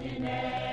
Martinez.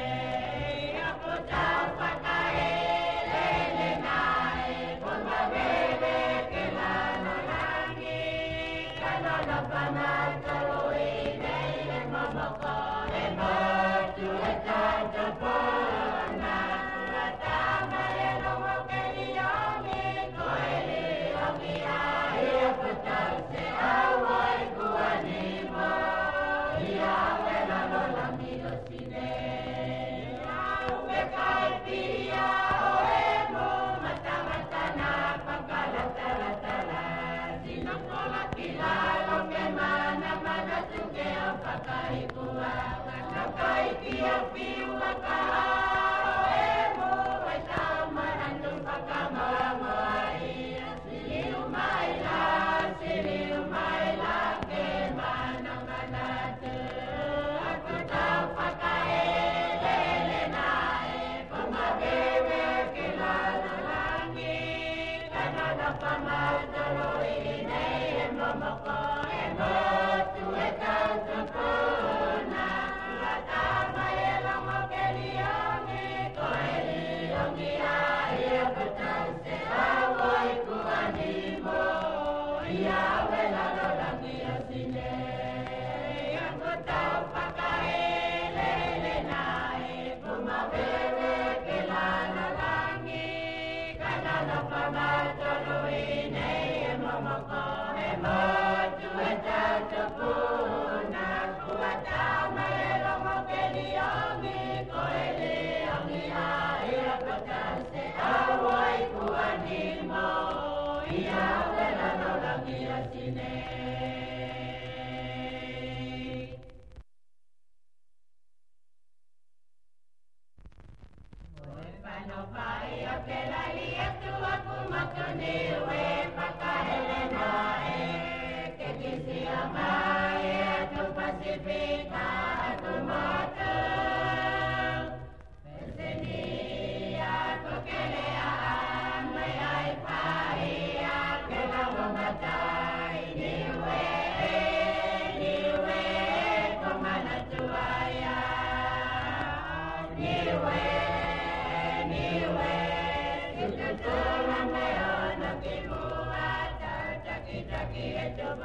Pacifica.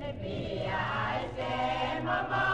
say, Mama!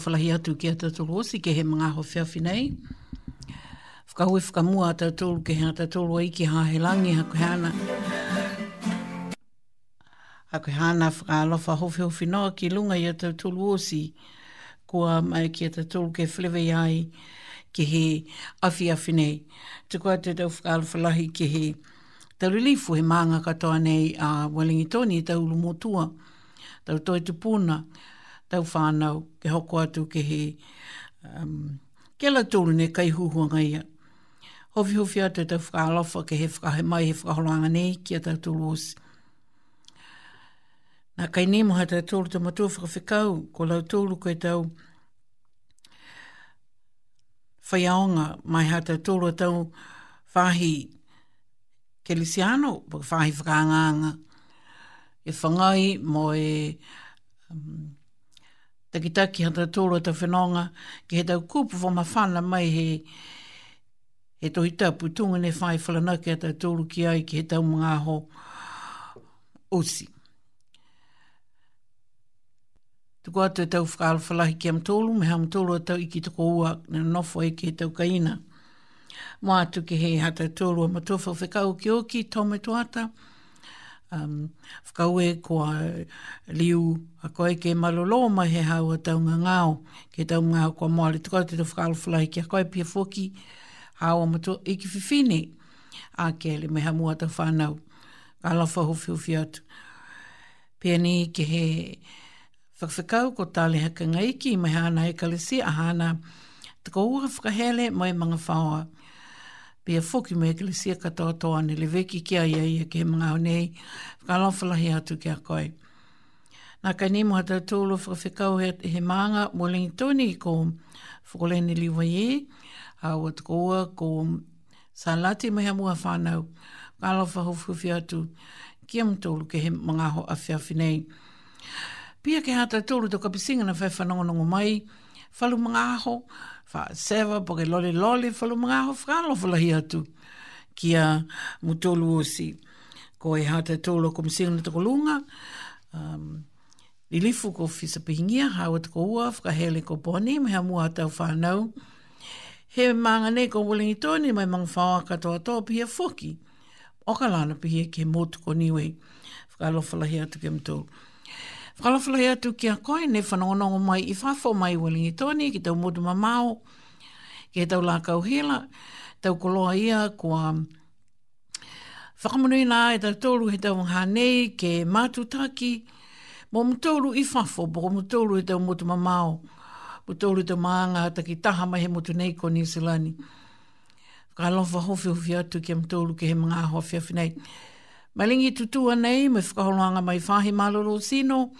whakawhalahi atu ki ata tolu osi ke he mga ho whiawhi nei. Whakahui whakamua ata tolu ke he ata tolu ai ki hae langi haku he ana. Haku he ana whakalofa ho whiawhi noa ki lunga i ata tolu osi. Kua mai ki ata tolu ke whlewe iai ki he awhi awhi nei. Te kua te tau whakalofalahi ki he tarulifu he maanga katoa nei a Wellington i taulu motua. Tau toi tupuna. Tau toi tupuna tau whānau, ke hoko atu ke he, um, ke la tūlu ne kai huhua ngai a. Hofi hofi atu tau whakalofa ke he whakahe mai he whakaholanga nei ki a tau tūlu osi. Nā kai nei moha tau tūlu tau matua whakawhikau, ko lau tūlu koe tau whaiaonga mai ha tau tūlu tau whahi kelisiano, whahi whakanganga. E whangai mo e... Um, takitaki hata tōro e ta whenonga ki he tau kūpu wha ma whana mai he he tohi tapu tunga ne whai whalanake a tau tōru ki ai ki he tau mga ho osi. Tuko atu tau whakalo whalahi ki am tōru me ham tōru a tau iki tuko ua na nofo e ki he tau kaina. Mo atu ki he hata tōru a matofa whekau ki oki tome tuata. Mo um, whakaue ko a liu a koe ke malolo mai he hau a taunga ngāo ke taunga ngāo kua moale tukau te tu ki a koe pia fwoki hau a matua i e ki whiwhine a ke le meha mua ta whanau ka lawha hu fiu fiatu pia ni ke he whakawhikau ko tāle hakanga ngai ki mai hana e kalesi a hana tukau ua whakahele mai mga whaoa be a foki me eklesia katoa toa ne le veki ki a ia ia e ke he mga honei, whakalofalahi atu ki a koi. Nā kai nemo hata tūlo whakawhikau he, he maanga mo lengi tūni i ko whakolene liwa ie, a watakoa ko salati me hea mua whanau, whakalofahufufi atu ki am tūlo ke he mga ho awhiawhi nei. Pia ke hata tūlo tō kapisinga na whaifanongonongo mai, whalu mga aho, fa seva po ke lole lole fa lo mga ho fra lo fa tu ki a mutolu si ko e hata tolo kom sin na to lunga um li li fu ko fi se pinga fa hele ko boni me mua ta fa he manga ne ko wole ni mai mang fa ka to to pia foki o ka lana pi ke mot ko ni we fa lo tu ke mutolu Whakalawhala i atu ki koe, ne whanongonongo mai i whafo mai i Wellingi Tony, ki tau modu mamau, ki tau lākau hela, tau koloa ia kua whakamunui nā e tau tōru he tau hanei ke mātutaki, mō mtōru i whafo, bō mtōru he tau modu mamao, mtōru tau maanga ta ki taha mai he motu nei ko Nisilani. Whakalawha hofi hofi atu ki a mtōru ki he mga hofi hofi nei. Whakalawha hofi hofi atu ki a mtōru ki he mga hofi hofi nei. Malingi tutu nei, me whakaholoanga mai whahi malolo sino,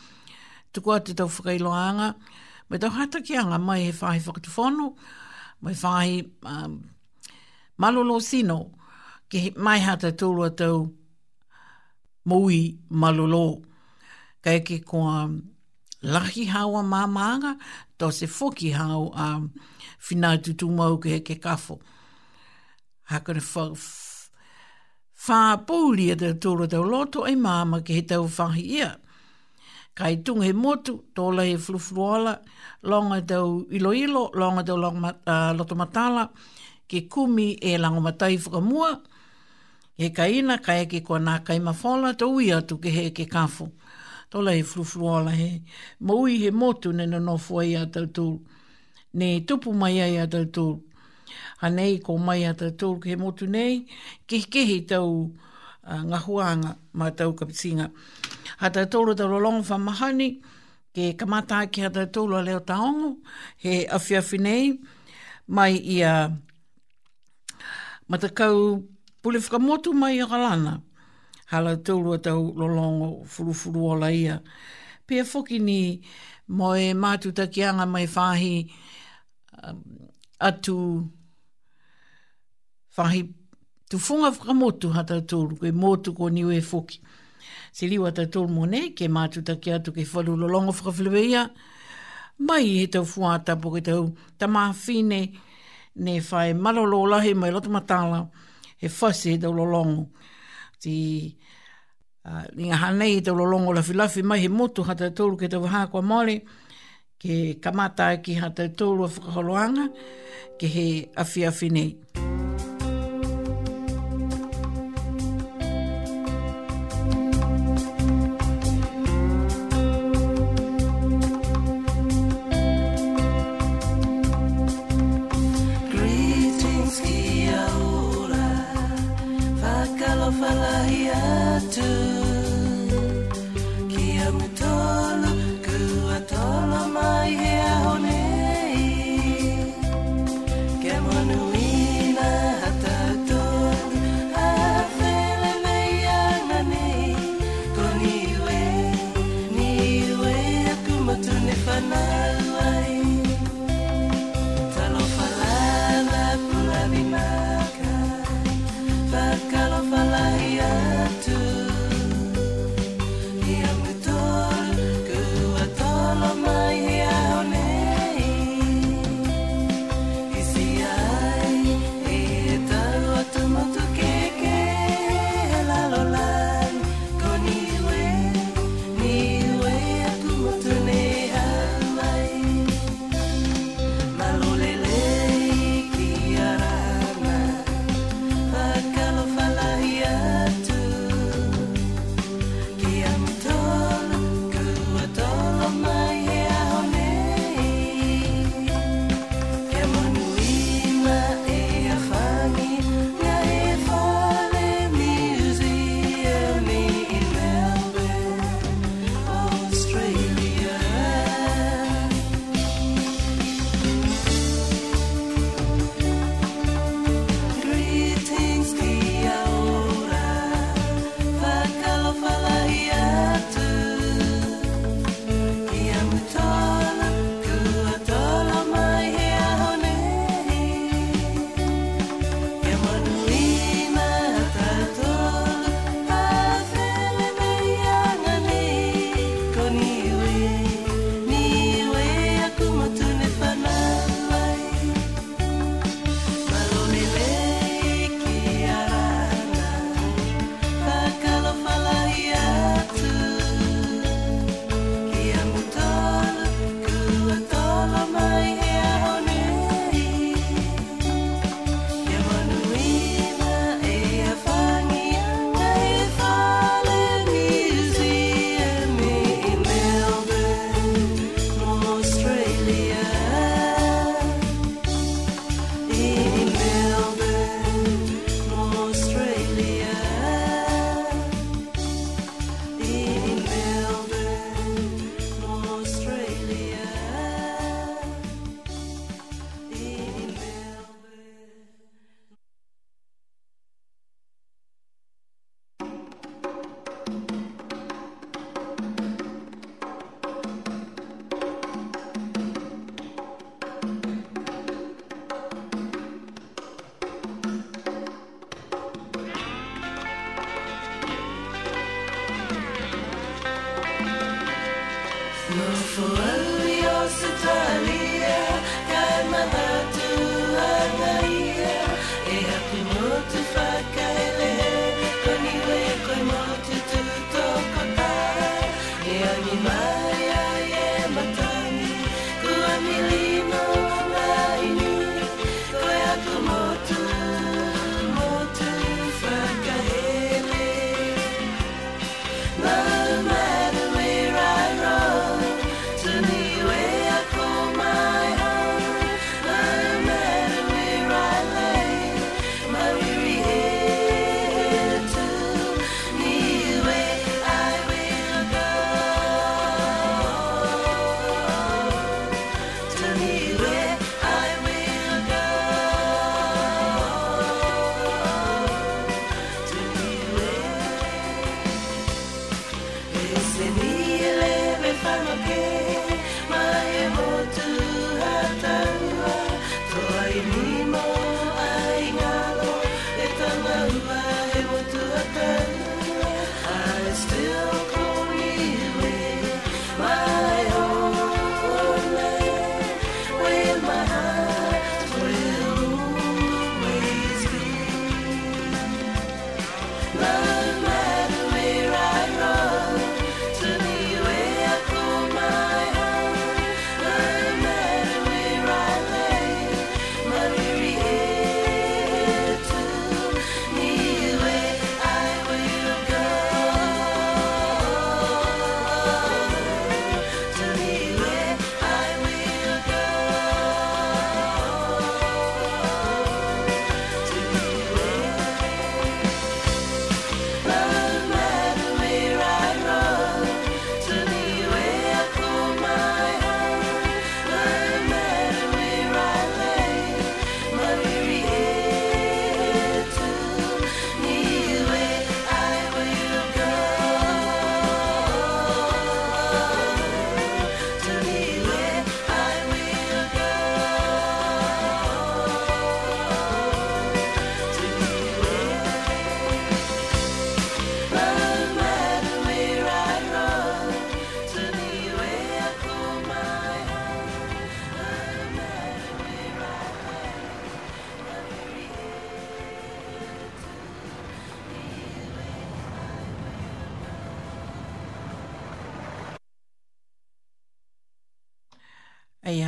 tukua te tau whakailoanga, me tau hatakianga mai he whahi whakatufono, mai whahi um, sino, ke mai hata tūrua tau mui malolo, kai ke kua um, lahi hawa māmaanga, tō se foki hau a um, whinau tutumau ke he ke kafo. Hakana fa e te tūra tau loto e mama ke te tau whahi ia. Kai tunga he motu, tō lehe fluwhuala, longa tau iloilo, longa tau long, uh, loto matala, ke kumi e lango matai whakamua, he kaina, kai ke kua nā kai mawhola, to ia tu ke he ke kafu. Tō lehe fluwhuala he, maui he motu ne no ia tau tu Ne tupu mai ia tau tu hanei ko mai ata tātou ke motu nei, kehi kehi tau uh, ngā huanga mā tau kapitinga. Ha tātou tau rolongo wha mahani, ke kamata ki a tātou a leo taongo, he awhiawhi nei, mai i a matakau pule whakamotu mai a galana. Ha tātou tau rolongo furu o laia. Pia whoki ni moe e mātutakianga mai whahi um, atu whahi tu funga whakamotu ha tatoru, koe motu ko niwe foki. Se liwa tatoru mone, ke mātu taki atu ke whalu lo longo whakawhilweia, mai he tau fuata po ke tau tamā whine, ne whae malolo lahe mai lotu matala, he whase he tau lo longo. Ti uh, ninga hanei he tau lo longo lafi lafi, mai he motu ha tatoru ke tau hākua mole, ke kamata ki ha tatoru a whakaholoanga, ke he awhi awhi nei. Mm.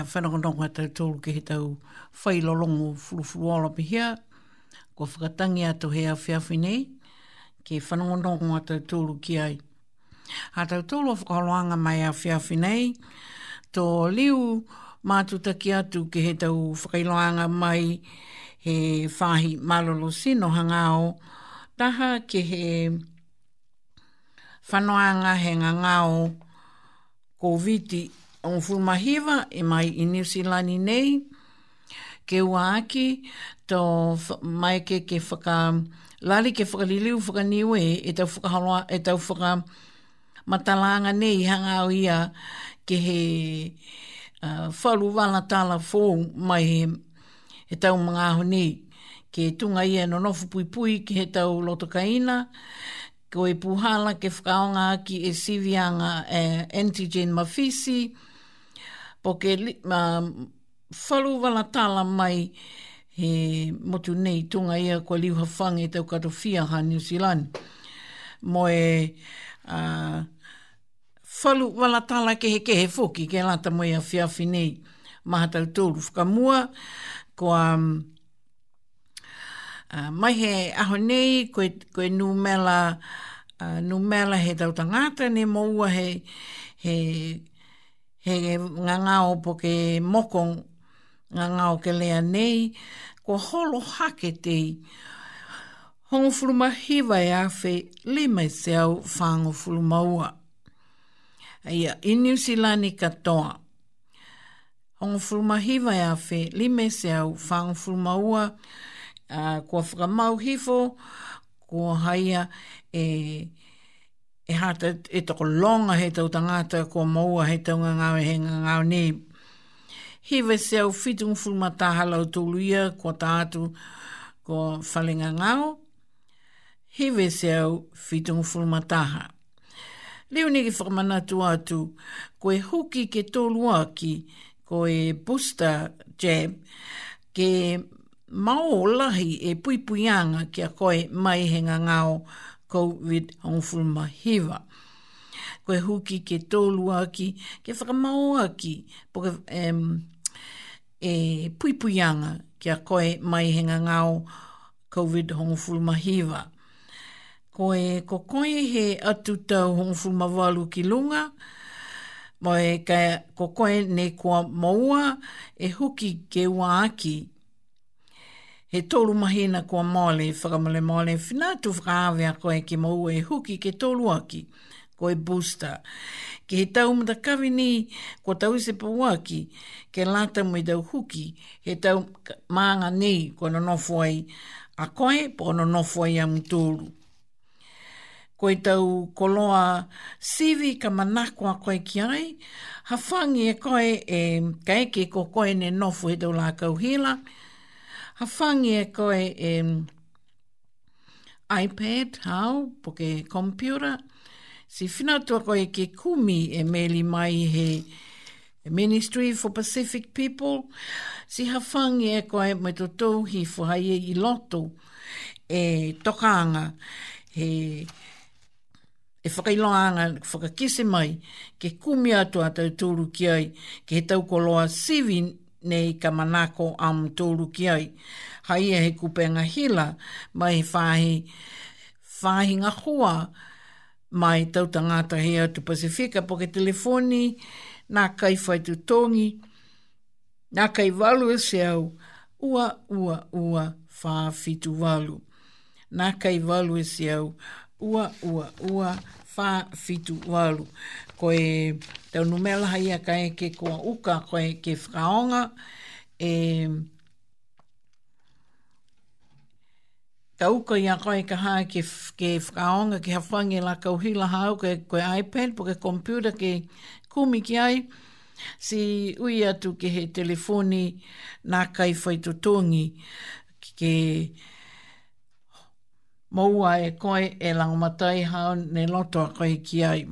ha whanakonongo atau tōru ki he tau whai lolongo furufuru ala pe hea. Kua whakatangi ato he a whiawhi nei, ke whanakonongo atau tōru ki ai. Atau tōru a whakaroanga mai a whiawhi nei, tō liu mātutaki atu ki he tau whakailoanga mai he whahi malolo sino hangao, taha ki he whanoanga he ngā ngāo covid on fumahiva e mai i New Zealand nei, ke ua aki tō mai ke ke whaka, lali ke whakaliliu whakaniu e, e tau whakaharoa, e tau whaka matalanga nei hanga au ia ke he uh, whalu wala tala fōu mai he, he tau mga aho nei. Ke tunga ia no nofu pui pui ke he tau loto kaina, ko e puhala ke whakaonga aki e siwianga e uh, antigen mafisi, po ke whalu wala tala mai he motu nei tunga ia kua liu e tau kato fia ha New Zealand. Mo e whalu uh, wala tala ke he ke he fuki ke lata mo ia fiafi nei maha tau tūru whakamua kua um, uh, mai he aho nei koe, koe numela uh, numela he tau tangata ne moua he he ngā ngāo po ke moko ngā ngāo ke lea nei, ko holo hake tei. Hongo fuluma hiwa e awhi, le mai se au whango fuluma ua. Ia, i New Zealand i katoa. Hongo fuluma hiwa e awhi, le mai se au whango fuluma ua, kua whakamau hifo, kua haia e... Eh, e hata e toko longa he tau tangata ko maua he taunga ngāwe he ngāwe ne. He we se au fitung fulma taha lau tūlu ia ko tātu ko whalinga ngāo. He we se au fitung fulma taha. Leo nege whakamana tu atu ko e huki ke tōlu aki ko e booster jab ke mao lahi e puipuianga ki a koe mai he ngāo ngāo COVID hongful mahiwa. Koe huki ke tolu aki, ke whakamau aki, po ke um, e puipuianga ki a koe mai henga ngao COVID hongful mahiwa. Koe ko koe he atu tau hongful mawalu ki lunga, mo e kokoe ne kua maua e huki ke wa aki, he tolu mahina kua maole i whakamale maole whinatu whakaawea koe ki mau e huki ke tolu aki koe busta. Ke he tau mta kawi ni kua tau se pa waki ke lata mui tau huki he tau maanga nei kua no ai a koe po no ai am tolu. Koe tau koloa sivi ka manakoa koe ki ai, hawhangi e koe e kaeke ko koe ne nofo he tau la kauhila, hila, hawhangi e koe e iPad, hau, poke kompiura. Si whina tua koe ke kumi e meli mai he Ministry for Pacific People. Si hawhangi e koe mai tō tōhi whuhaie i loto e tokaanga he e whakailoanga, whakakise mai, ke kumia atu a ki ai, ke he tau koloa nei ka manako am tōru ki ai. Hai e he kupenga hila mai he whahi, whahi ngā hoa mai tauta ngāta he atu Pasifika po ke telefoni, nā kai whaitu tōngi, nā kai walu e se au, ua, ua, ua, whāwhitu walu. Nā kai walu e se au, ua, ua, ua, whāwhitu walu koe tau numela hai a kai ke kua uka koe ke whaonga e ka uka i a koe ka hā ke, ke ke hawhangi la hila hau ke koe iPad po ke kompiuta ke kumi ki ai si ui atu ke he telefoni nā kai whaitutongi ke moua e koe e langamatai hau ne loto a koe ki ai.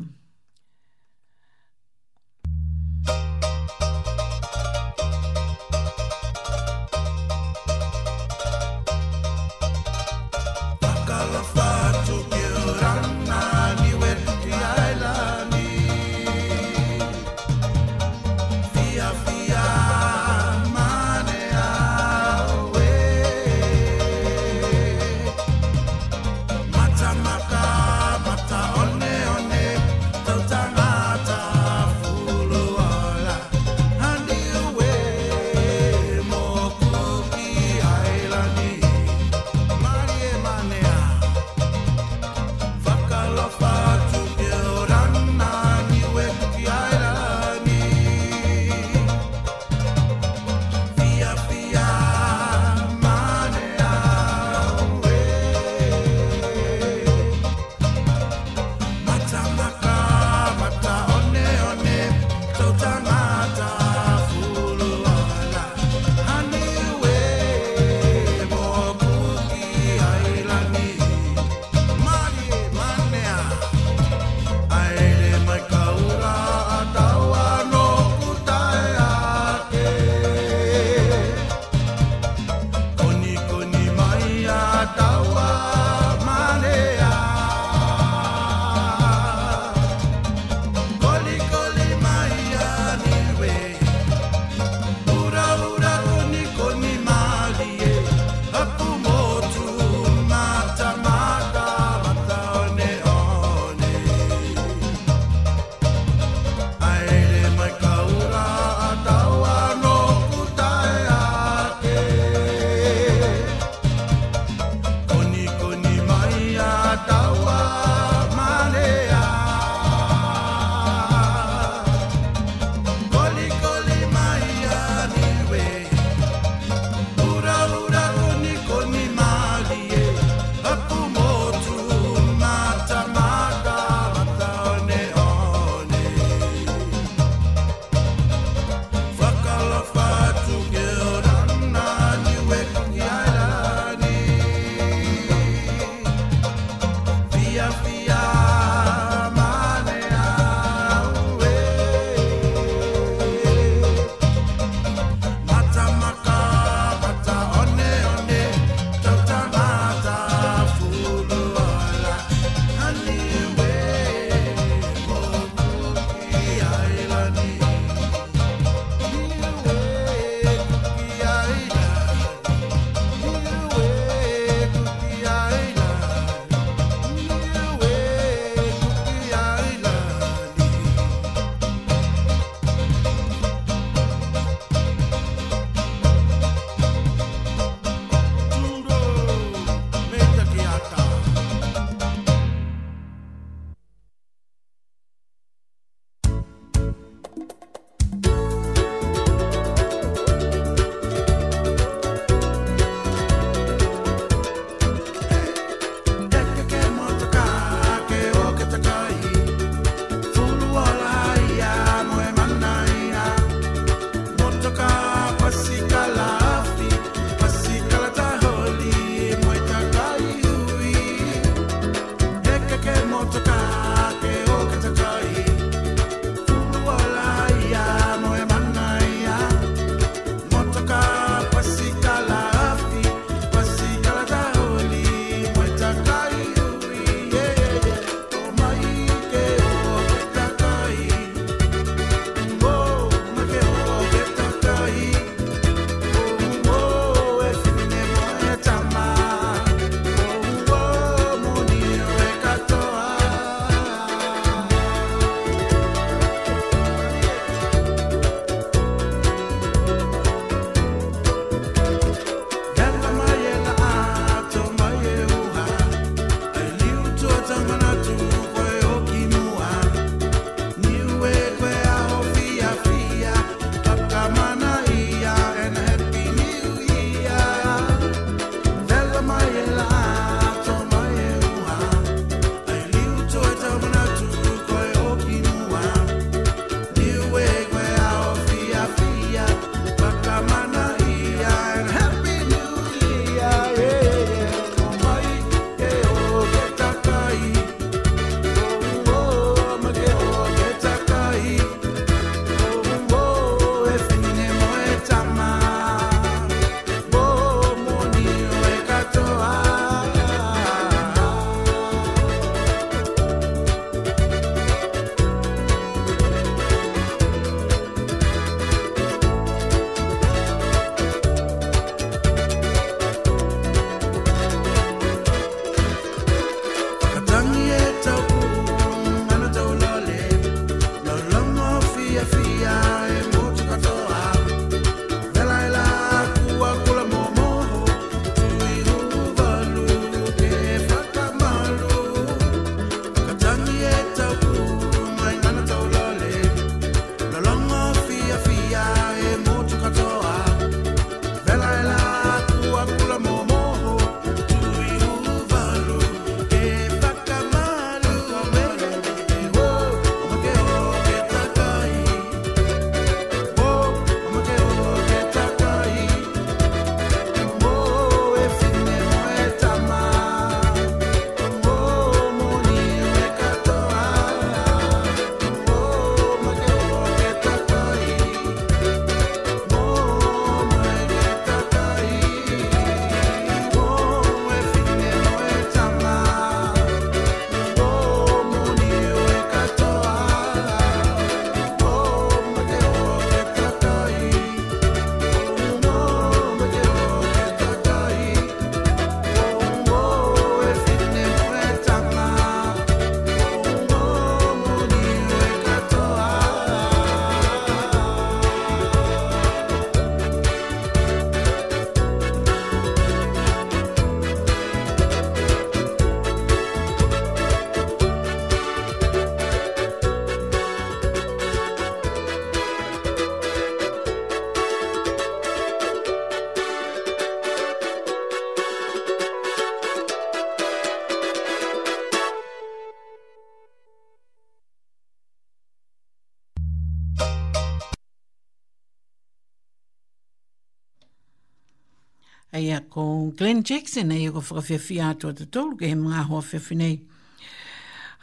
ko Glenn Jackson nei ko fra fia fia to to to ke mga ho fia fia nei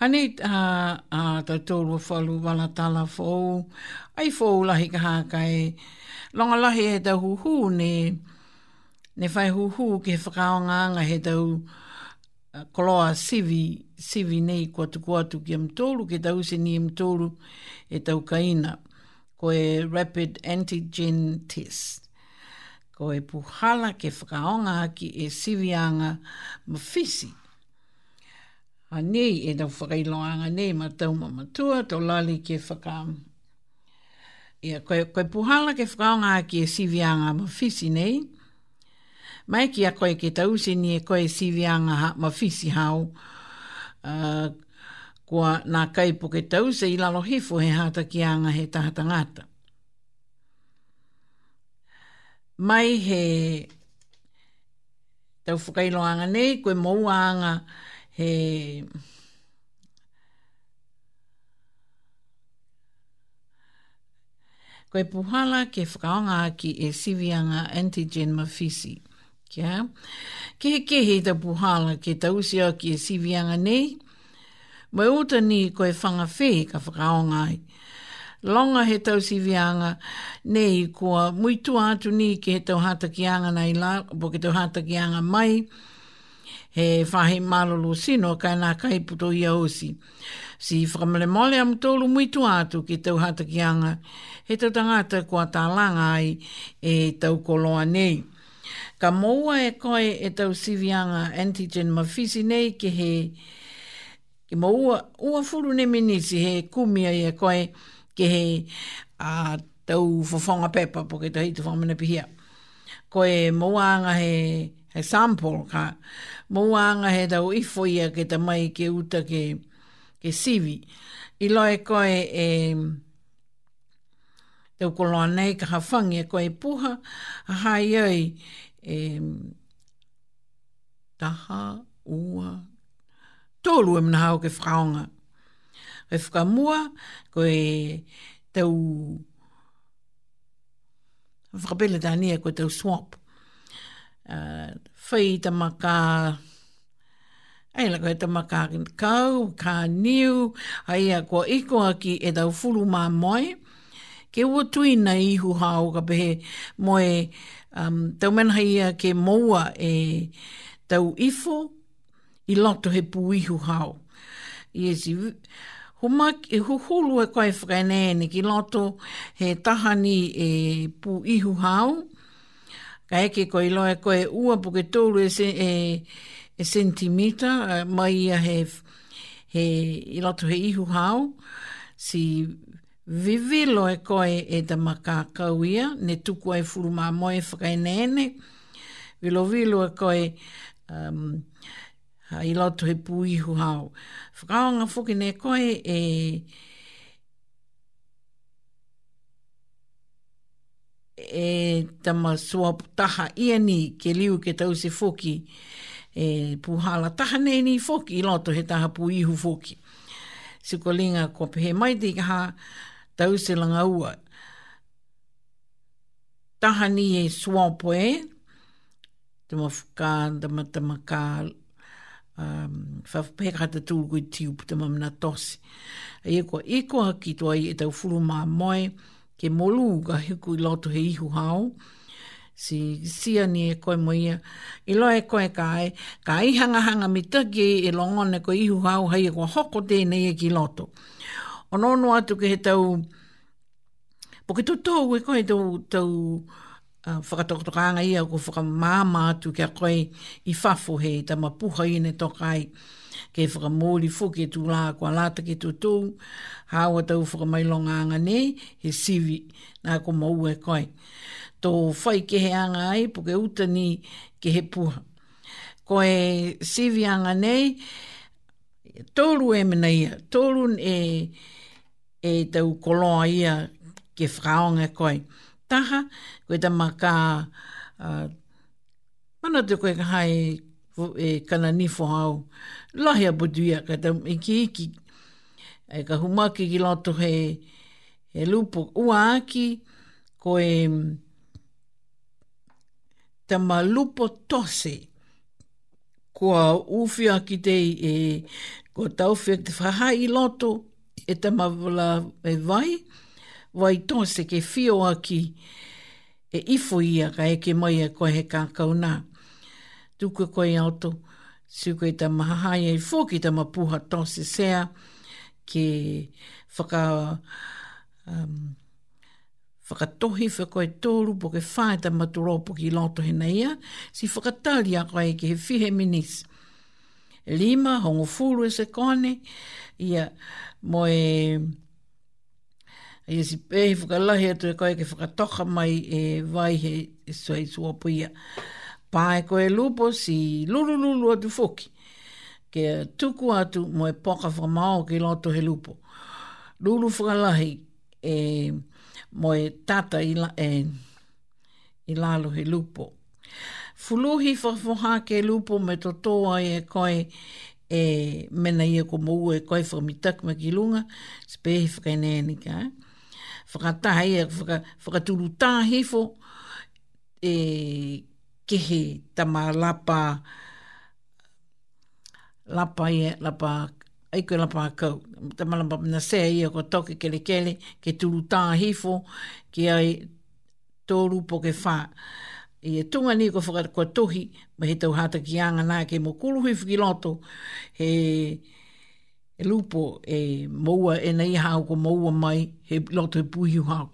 ani a a to to wo falu wala tala fo ai fo la hi ka kai long la he da hu hu ne ne fai hu hu ke fra nga nga he da u koloa sivi sivi nei ko tu ko tu ke mto lu ke da u ni mto lu e ta u ko e rapid antigen test ko e puhala ke whakaonga ki e siwianga ma fisi. A nei e tau whakailoanga nei ma tau ma matua tau lali ke whaka. Ia koe, koe puhala ke whakaonga ki e siwianga ma fisi nei. Mai ki a koe ke tau se ni e koe siwianga ma fisi hau. Uh, kua nā kai ke tau se ilalo hifo he hata ki anga he tahata ngata. mai he tau whakailoanga nei, koe mouanga he koe puhala ke whakaonga ki e sivianga antigen mafisi. Kia? Ke he ke he ta puhala ke tausia ki e sivianga nei, mai uta ni koe whangawhi ka whakaonga ai longa he tau sivianga, nei kua muitu atu ni ke he tau hatakianga nei la, po ke tau hatakianga mai, he whahe malolo sino kai nā kai puto ia osi. Si whakamale mole am tōlu muitu atu ki tau hatakianga, he tau tangata kua tā langa ai e tau koloa nei. Ka moua e koe e tau sivianga antigen mawhisi nei ke he, ke moua ua furu ne minisi he kumia e koe, ke he a tau fofonga pepa po ke tahi tu pihia. Ko e mauanga he, he sample ka mauanga he tau ifo ia ke ta mai ke uta ke, ke sivi. I loe koe e tau koloa nei ka hawhangi e koe puha a hai oi e taha ua tolu e mna hao ke fraonga e whakamua, koe e tau, whakapele tānia ko tau swap, uh, whai tamaka, Eila koe te maka kau, ka niu, hai a kua iko aki e tau fulu mā moe. Ke ua tui na ihu hao ka pehe moe um, tau manhai a ke moua e tau ifo i loto he pu ihu hao. Iesi, humak e huhulu e koe whakainei ni ki loto he tahani e pu ihu hau. Ka eke ko i loe koe ua puke tōru e, e, e sentimita mai ia he, he i loto he ihu hau. Si vivi loe koe e da maka kauia ne tuku ai furu mā moe whakainei ne. Vilo vilo e koe um, i loto he pui hu hau. Whakaonga whuki ne koe e... e tama sua taha ia ni ke liu ke tau se foki e puhala taha nei ni foki i loto he taha pu ihu foki. Siko linga ko pehe mai di ha tau se langa ua. Taha ni e sua poe tama fuka tama tama ka fa um, pe kata tu ku ti u puta mam na tosi ai ko e ko e ki to ai e ta fulu ma moi ke molu ga he ku loto he ihu hao si si ani e ko moi e lo e ko e kai kai hanga hanga mi tagi e longo ne ko ihu hau hai e ko hoko te nei e ki loto ono no atu ke he tau Poke tu tau e koe tau, Ah, whakatokotokanga ia ko whakamāma atu kia koe i whafo he ta mapuha i ne tokai ke whakamōri fō ke tū lā kua lāta ke tū tū hawa tau whakamailonganga ne he sivi nā ko mau e koe tō whai ke he anga ai po ke uta ni ke he puha ko e sivi anga nei tōru e mena ia tōru e, e tau koloa ia ke whakaonga koe koe taha, koe tama ka uh, mana te koe hai e kana nifo hau lahi a buduia ka tam e ki iki e ka humaki ki loto he e lupo ua aki e tama lupo tose kua uwhia ki te e kua tauwhia te whaha i loto e tama wala e vai e wai tō se ke fio aki e ifo ia ka eke mai e koe he kākau nā. Tuku koe auto, su koe ta mahahai e fō ki ta mapuha tō se sea ke whaka... Um, whakatohi whi koe tōru po ke whaeta maturo po ki loto he ia, si whakatari a koe ke he whihe minis. Lima, hongo fulu e se kone, ia e... Moe e si pehi whakalahi atu e koe ke whakatoka mai e vai he e suai sua puia. Pae koe lupo si lulu lulu atu foki. Ke tuku atu mo e poka whamao ke loto he lupo. Lulu whakalahi e mo e tata i, e, lalo he lupo. Fuluhi whafoha ke lupo me totoa e koe e mena ia e ko mou e koe whamitak me ki lunga, spehi whakai nea nika. Eh? whakatahi e whaka, whakatulu tāhefo e kehe tama lapa lapa e lapa ai koe lapa kau tama lapa na sea ia ko toke kele kele ke tulu tāhefo ke ai tōru po ke whā i e tunga ni ko whakatua tohi ma he tau hata ki anga nā ke mokuluhi whiki loto he he e lupo e moua e nei hau ko moua mai he lotu e puhiu hau.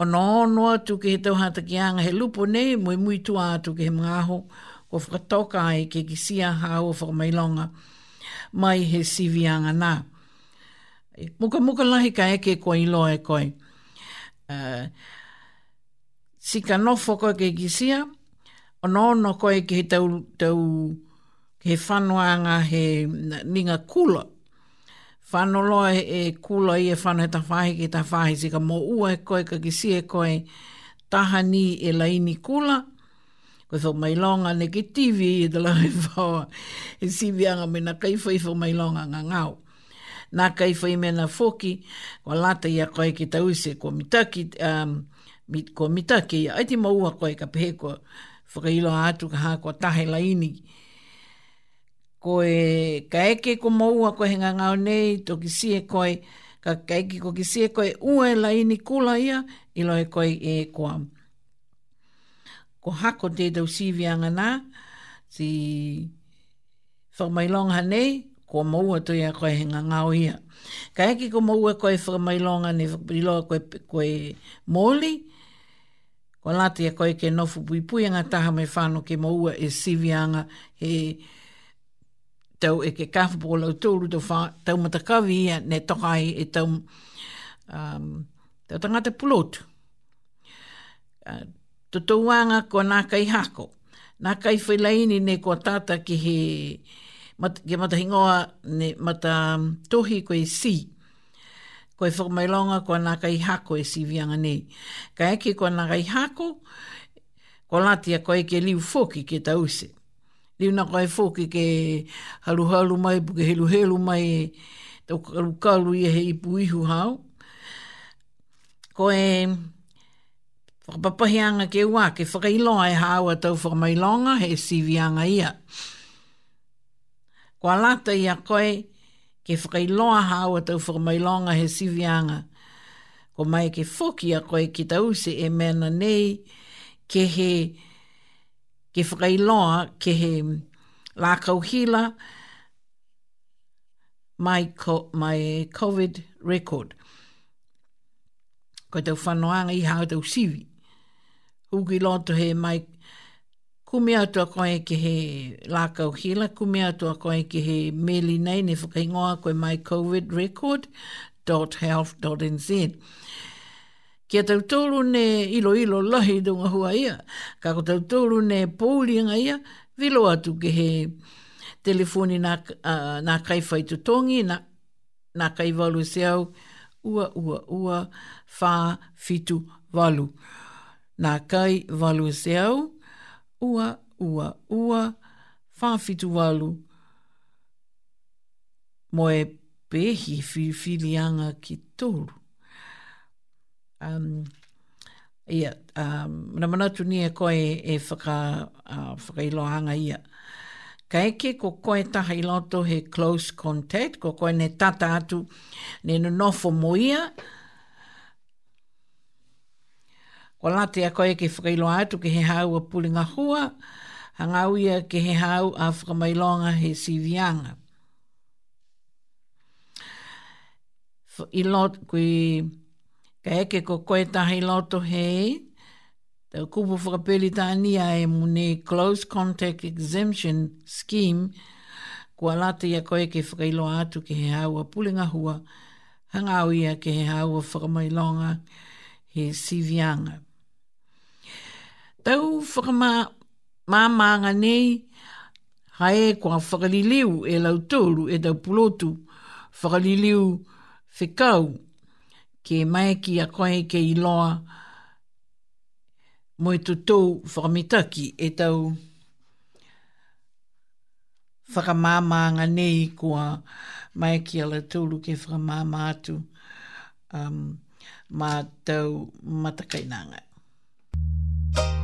O nō nō atu ke he tau hata ki anga he lupo ne mui mui tu atu ke he mga ho ko whakatoka ai ke ki sia hau o whakamailonga mai he sivi anga nā. E muka muka lahi ka eke ko ilo e koi. Uh, sika nofo koe ke ki sia, o nō nō koe ke he tau, tau he whanuanga he ninga kula whanoloa e kula i e whanoe ta whahi ki ta whahi si ka mō ua e koe ka kisi e koe taha ni e laini kula. Koe whau mai longa ne ki tivi i te lai whaua e, e sivianga me na kaifo i whau mai longa ngā ngau. Nā kaifo i mena foki, kwa lata i a koe ki ta use kwa mitaki, um, mit, kwa mitaki i a aiti mō ua koe ka pehe kwa whakailo atu ka hā kwa tahe laini koe ka eke ko maua ko henga ngao nei to ki sie koe ka ka eke ko ki sie koe ua e lai ni kula ia i loe koe e koa. Ko hako te tau sivi anga nā si whamailonga nei ko maua to ia koe henga ngao ia. Ka eke ko maua koe whamailonga ni loa koe, koe moli ko lati a koe ke nofu pui pui anga taha me whanau ke maua e sivi anga he tau e ke kawhapua lau tōru tō whā, tau matakawi ia ne tokai e tau, um, tau tangata pulotu. Uh, tō tōanga ko nā kai hako. Nā kai whailaini ne ko tata ki he mat, ki matahingoa ne mata um, tohi ko e si. Ko e whakamailonga ko nā kai hako e si vianga nei. Ka eke ko nā kai hako, ko lātia ko e ke liu foki ke tause. Ko Ni una kai foki ke halu halu mai buke helu helu mai tau kalu kalu ia he ipu ihu hau. Ko e whakapapahi ke ua ke whakailo ai e hau a tau whakamailonga he sivi ia. Ko alata ia koe ke whakailo a hau a tau whakamailonga he sivi Ko mai ke foki a koe ki tau se e mena nei ke he whakailo ke whakailoa ke he lākau hila my, ko, mai COVID record. Koe tau whanoanga i hao tau siwi. Hūki loto he mai kumi atua koe ke he kauhila, hila, kumi atua koe ke he meli nei ne whakaingoa koe mai COVID record dot health dot Kia tau tōru ne ilo ilo lahi dunga hua ia. Ka ko tau tōru ne pōuri nga ia, vilo atu ke he telefoni nā, uh, nā kai whaitu tōngi, nā, nā kai walu e se au, ua ua ua whā fitu walu. Nā kai walu e se au, ua ua ua whā fitu walu. Moe pehi whiwhilianga ki tōru um, ia, um, na manatu ni e koe e whaka, uh, whakailoanga ia. Ka eke ko koe taha i loto he close contact, ko koe ne tata atu, ne no nofo mo ia. Ko late a koe ke whakailo atu ke he hau a pulinga hua, hangau ia ke he hau a whakamailonga he sivianga. I loto, kui... Ka eke ko koe tahi loto hei, te kupu whakapeli tānia e mune Close Contact Exemption Scheme, kua lata ia koe ke whakailo atu ke he haua pulinga hua, hangau ia ke he haua whakamailonga he sivianga. Tau whakama māmanga nei, hae kua whakaliliu e lau tōru e tau pulotu, whakaliliu whekau ke mai ki a koe ke i loa mo i tutou whakamitaki e tau whakamāmānga nei kua mai ki a latoulu ke whakamāmā atu um, mā tau matakainanga. Thank you.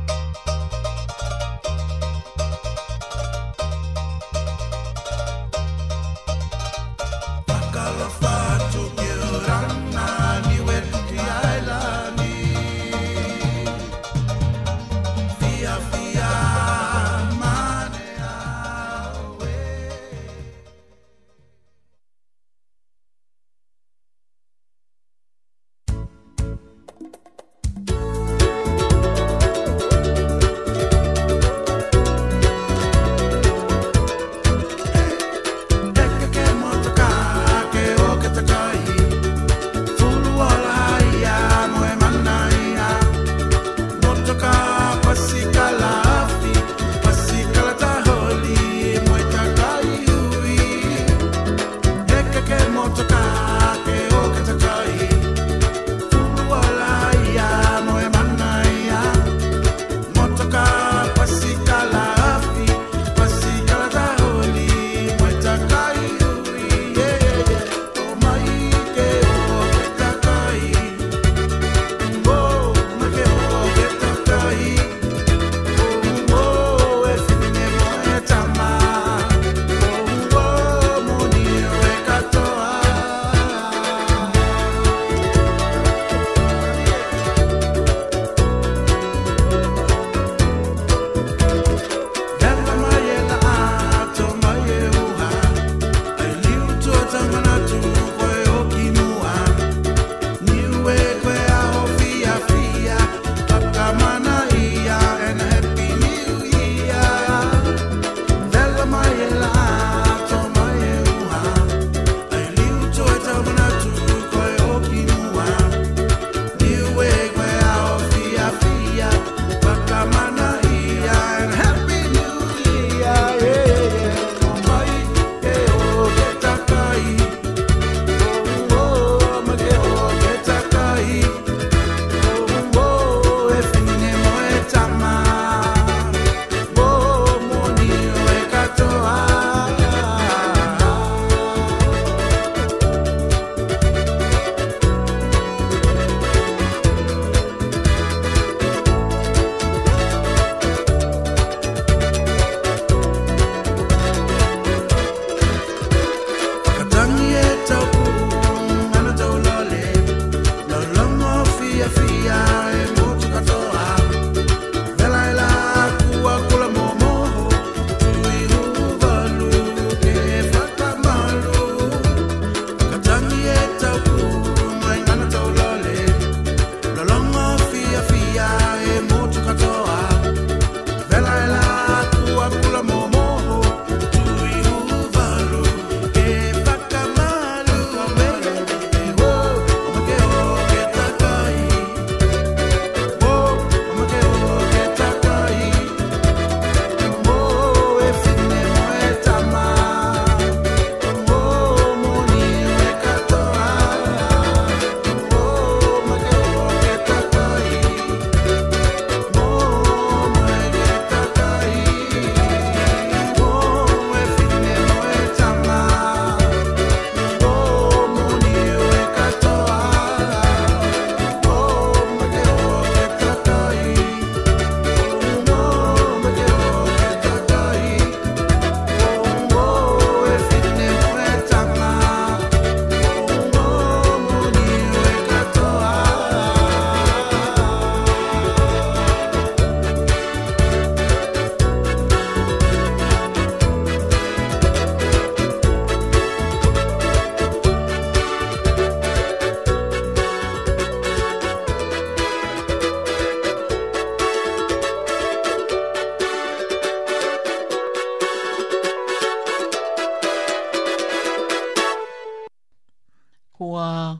kua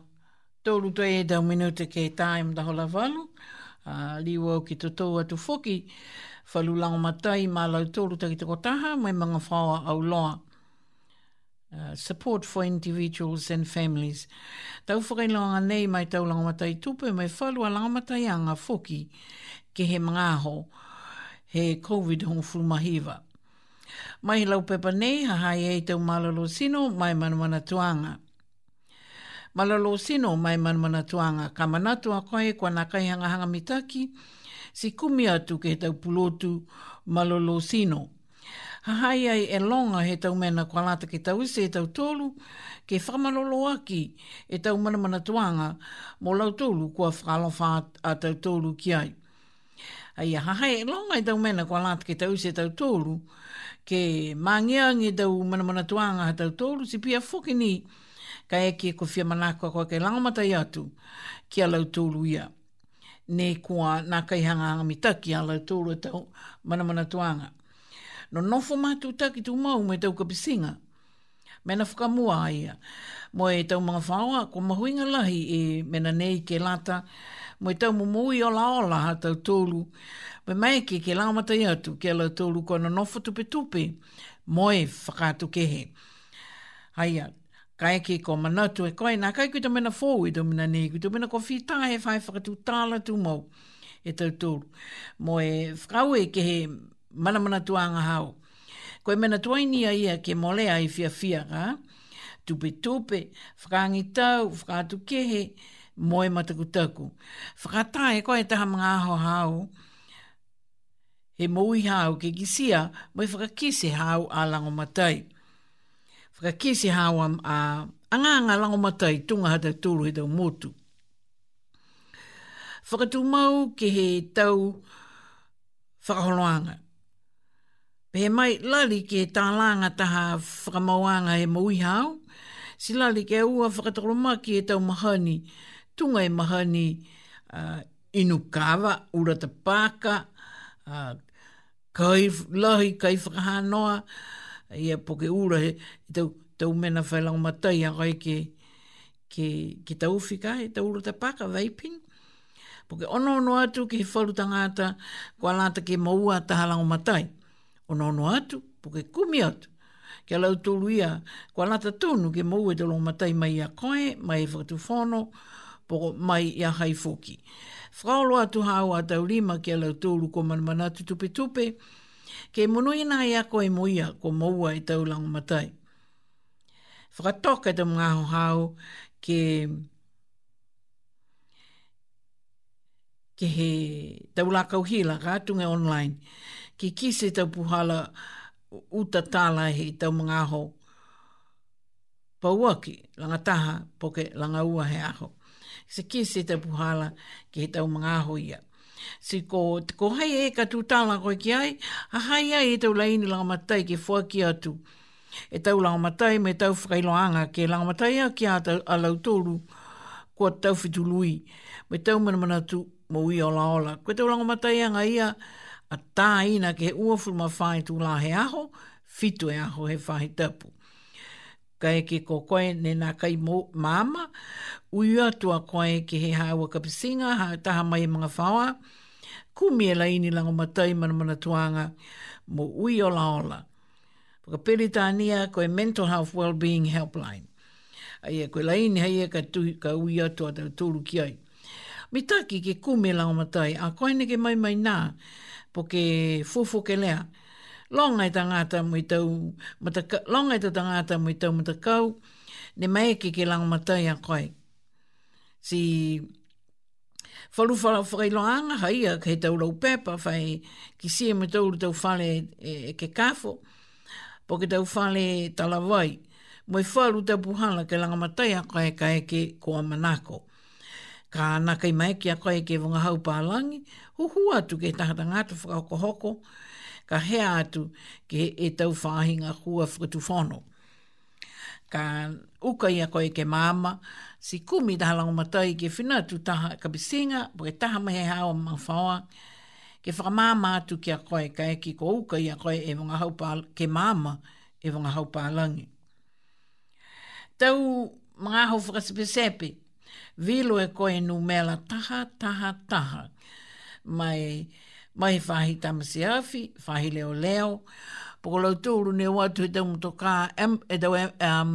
tōru tō e tau minuta ke tae mta hola walu. Uh, liwa ki tō tō atu whoki, whalu lango matai, mā tolu ta tā ki tō kotaha, mai mga whawa au loa. support for individuals and families. Tau whakailanga nei mai tau lango matai tupu, mai whalu a matai anga foki ke he manga ho he COVID hong mahiva Mai lau pepa nei, hahai e te malolo sino, mai manuana tuanga malolo sino mai mana tuanga ka manatu a koe kua na kai hanga hanga mitaki si kumi atu ke tau pulotu malolo sino hahai ai e longa he tau mena kua lata ke tau se e tau tolu ke whamalolo aki e tau manmana tuanga mo lau tolu kua whalofa a tau tolu ki ai ai a hahai e longa e tau mena kua lata ke tau se e tau tolu ke mangiangi tau manmana tuanga ha tau tolu si pia fukini ni ka eke ko fia manako ko ke langamata i atu ki alau tōru ia. Ne kua nā kai hanga hanga mita ki alau tōru e tau mana mana tuanga. No nofo mātu taki tū mau me tau kapisinga. Mena whakamua aia. Mo e tau mga whaua, ko huinga lahi e mena nei ke lata. Mo e tau mumui ola ola ha tau tōru. Me mai ke ke langamata i atu ki alau tōru ko na nofo tupe tupe. Mo e whakatu kehe. Aia, ka eke ko manatu e koe, nā kai kuita mena fōu i domina nei, kuita mena ko whita he e whai whakatu tāla tū mau e tau tūru. Mo e whakau e ke he mana mana tuanga hau. Koe mena tuaini a ia ke mole i fia fia ka, tupe tupe, whakangi tau, whakatu kehe, moe mataku taku. Whakata e koe taha mga aho hau, he mui hau ke gisia, moe whakakise hau alango matai whakakisi hawa a anganga lango matai tunga hata tūru he tau motu. Whakatū mau ki he tau whakaholoanga. Pe mai lali ki he langa taha whakamauanga he maui hau. Si lali ki ua whakatakoro ki he tau mahani, tunga e mahani uh, inukawa, urata paka, uh, kai, lahi kai whakahanoa, kai ia poke ura he, i tau, tau mena whaelang matai a kai ke, ke, ke tau whika he tau ura te paka vaping. Poke ono ono atu ke he whalu tangata ko alata ke maua tahalang matai. Ono ono atu, poke kumi atu. Ke alau tulu ia, ko alata tunu ke maua te long matai mai a koe, mai e whakatu whono, poko mai i haifoki. Whakaolo atu hau a tau lima ke alau tulu ko manmanatu tupe tupe ke mono ina e a koe muia ko moua i taulang matai. Fra toke te mga hau ke ke he taula kauhila ka atunga online ke kise tau puhala uta tala he tau mga hau pauaki langa taha poke langa ua he aho. Se kise tau puhala ke he tau mga hau ia. Siko, ko hei e ka tūtāla koe ki ai, a hei ai e tau laini langa matai ke fua ki atu. E tau langa matai me tau whakailoanga ke langa matai a ki ata a lautoru kua tau fitului me tau manamana tu mo ui ola ola. Koe tau langa matai anga ia a tā ina ke ua furma whae tū la he aho, fitu e aho he whae tapu kai ki ko koe ne nā kai mō māma, uia tua koe ke he hawa ka pisinga, ha taha mai e mga fawa ku mea la ini lango matai mana mana tuanga, mō ui ola ola. Paka peritania koe Mental Health Wellbeing Helpline. Aia ko la ini e ka, tu, ka ui atua tau tūru ki ai. Mi taki ke ku mea lango matai, a koe ne ke mai mai na po fufu ke lea, longa tanga tangata mui tau, longa i tangata mui tau kau ne mai ki ke lang mata ya koe. Si, folu folu fai lo anga hai a kei tau lau pepa fai ki si me tau tau fale e, e, ke kafo po ke tau fale talawai moi falu tau puhala ke lang mata ya kai ka e ki ko manako ka anaka i maeki a kai ke vunga hau pa alangi hu hu atu ke tahatangatu whakaoko hoko, hoko ka hea atu ke e tau whāhinga hua whutu whono. Ka uka ia koe ke māma, si kumi taha lango matai ke whina tu taha kabisinga, po ke taha mahe hawa mawhaoa, ke whakamāma atu ki a koe ka eki ko uka ia koe e wonga haupā, ke māma e wonga haupā langi. Tau mga hau whakasipisepe, vilo e koe nu mela taha, taha, taha, mai mai fahi tamasi afi, fahi leo leo, poko lau tūru ne watu e tau mtoka, em, e tau em, um,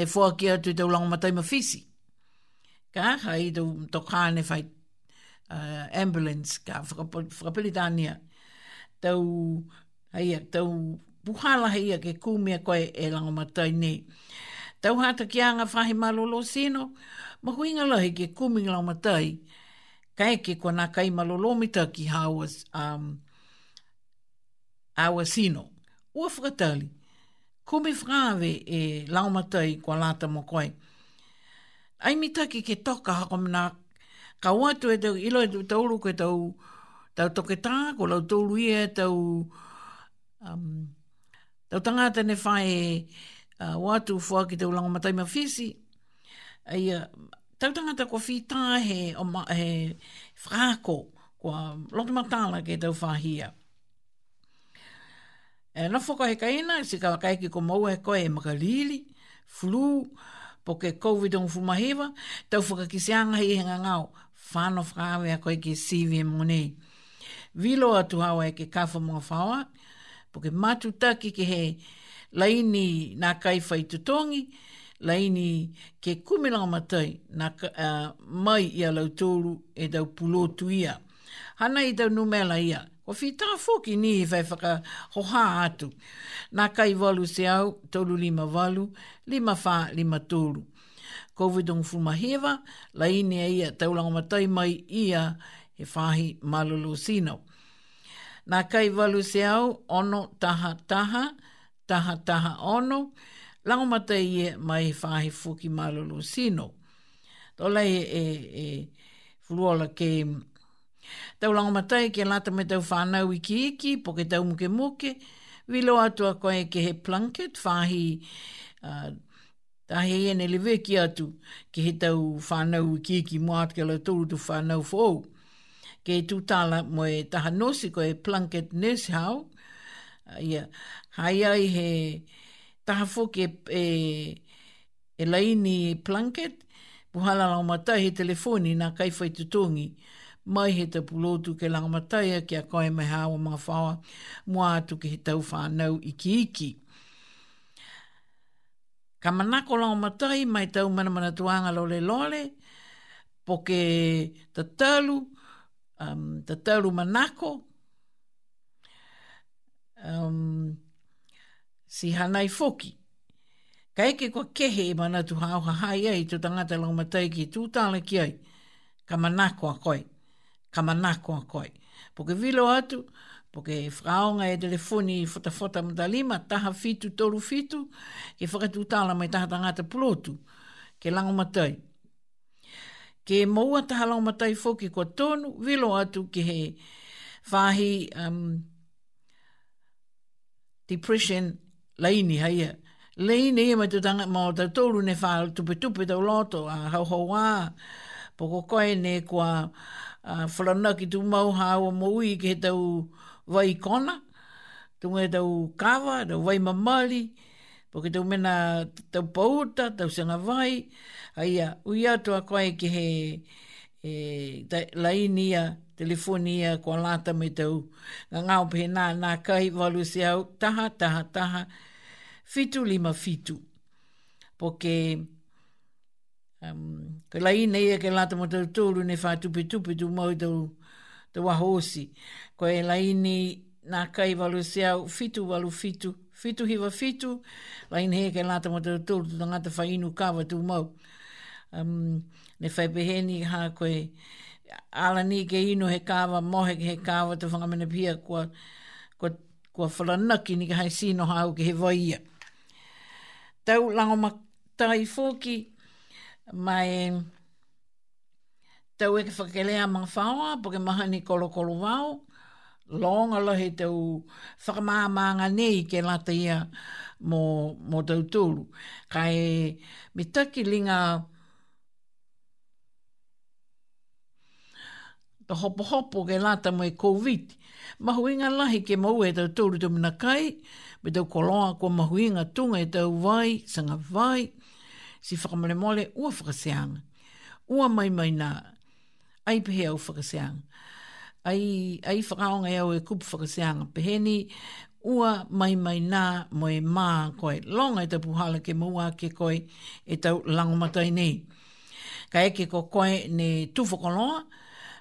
e fua ki atu i tau langamatai mawhisi. Ka aha i tau toka ne whai uh, ambulance, ka whakapilitania, tau, heia, tau buhala heia ke kūmia koe e matai ne. Tau hata ki anga whahi malolo sino, mahuinga lahi ke kūmia matai, kai ke ko na kai malolomita ki hawas um awasino o ko come frave e laumatai ko lata mo koi ai mita ki ke toka ha kom na ka wa e te ilo te tolu ko te ta toke ta ko lo tolu ie te um tau tanga te ne fai uh, watu fo ki te ulanga matai ma ai uh, tautanga ta kua whita he, o ma, he whako, kua lotu matala ke tau whahia. E na whaka he kaina, si ka wakai ki ko mau he koe e makalili, flu, po ke COVID on fumahewa, tau whaka ki se anga hei henga ngau, whano whakawe a koe ki sivi e mwonei. Vilo atu hawa e ke kafa mga whawa, po ke matu taki ke he laini nā kaiwhai tutongi, tutongi, laini ke kumilanga matai na uh, mai ia lautoru e dau pulotu ia. Hana i dau numela ia. O whita fuki ni i e whai whaka hoha atu. Nā kai walu se au, tolu lima walu, lima wha, lima tolu. COVID-19 fumahewa, laini e ia taulanga matai mai ia he whahi malolo sino. Nā kai walu se au, ono taha taha, taha taha ono, lango mata i e mai whahe fuki malolo sino. Tō lei e, e, e ke tau lango mata i e ke lata me tau whanau i ki iki, po ke tau muke muke, vilo atua koe ke he planket, whahi uh, tahe i ene lewe ki atu ke he tau whanau i ki iki muat ke la tūru tu whanau fōu. Ke tu tala mo e taha nosi koe planket nurse hau, uh, yeah. hai ai he taha fwke e, e laini e blanket, puhala lau matai he telefoni nā kaiwhai tutongi, mai he te pulotu ke lau matai a kia koe mai hawa mga whawa, mua atu ke he tau whanau iki iki. Ka manako lau matai mai tau mana mana tuanga lole lole, po ke te um, tatalu manako, um, si hanai foki. Ka eke kua kehe e mana tu hao ha hai ai tu tangata lau matai ki tu tāle ki ai. Ka manako a koi. Ka manako a koi. Poke vilo atu, poke whaonga e telefoni i fota fota mta lima, taha fitu toru fitu, e whakatu tāla mai taha tangata pulotu. Ke lango matai. Ke maua taha lango matai foki kua tonu, vilo atu ke he whahi um, depression laini hai e. Laini e eh, mai tutanga mō ta tōru ne whāl tupe tupe tau loto a hau hau wā. Poko koe ne kua whalana ki tū mau hawa mō ui ki he tau vai kona. Tunga e tau kawa, tau vai mamali. Poko tau mena tau pauta, tau sanga vai. Hai e, ui atua koe ki he e, ta, e telefonia kua lata me tau. Nga ngau pe nā, nā kai walu se au, taha, taha. taha fitu lima fitu. Po ke, um, ke lai nei e ke lata mo tau tōru ne whātupi tupi tu mau tau tau ahosi. Ko e lai nei nā kai walu seau fitu walu fitu, fitu hiwa fitu, lai nei e ke lata mo tau tōru tu tangata whainu kawa tu mau. Um, ne whaipeheni ha koe, ala ni ke inu he kawa, mohe ke he kawa, te whangamene pia kua, kua, kua whalanaki ni ke hai sino hau ke he vaia tau lango ma tai fōki mai tau e ke whakelea mga whaoa po ke mahani kolo kolo wau longa lahi tau whakamāmānga nei ke lata ia mō, tau tūru. Kai me taki linga te hopo hopo ke lata mo e COVID mahuinga lahi ke mau e tau tōru tō muna kai, me tau koloa ko mahuinga tunga e tau vai, sanga vai, si whakamale mole ua whakaseanga. Ua mai mai nā, ai pehe au whakaseanga. Ai, ai whakaonga e au e kupu whakaseanga peheni, ua mai mai nā mo e mā koe. Longa e tau puhala ke maua ke koe e tau langomatai nei. Ka eke ko koe ne tufokoloa, koloa,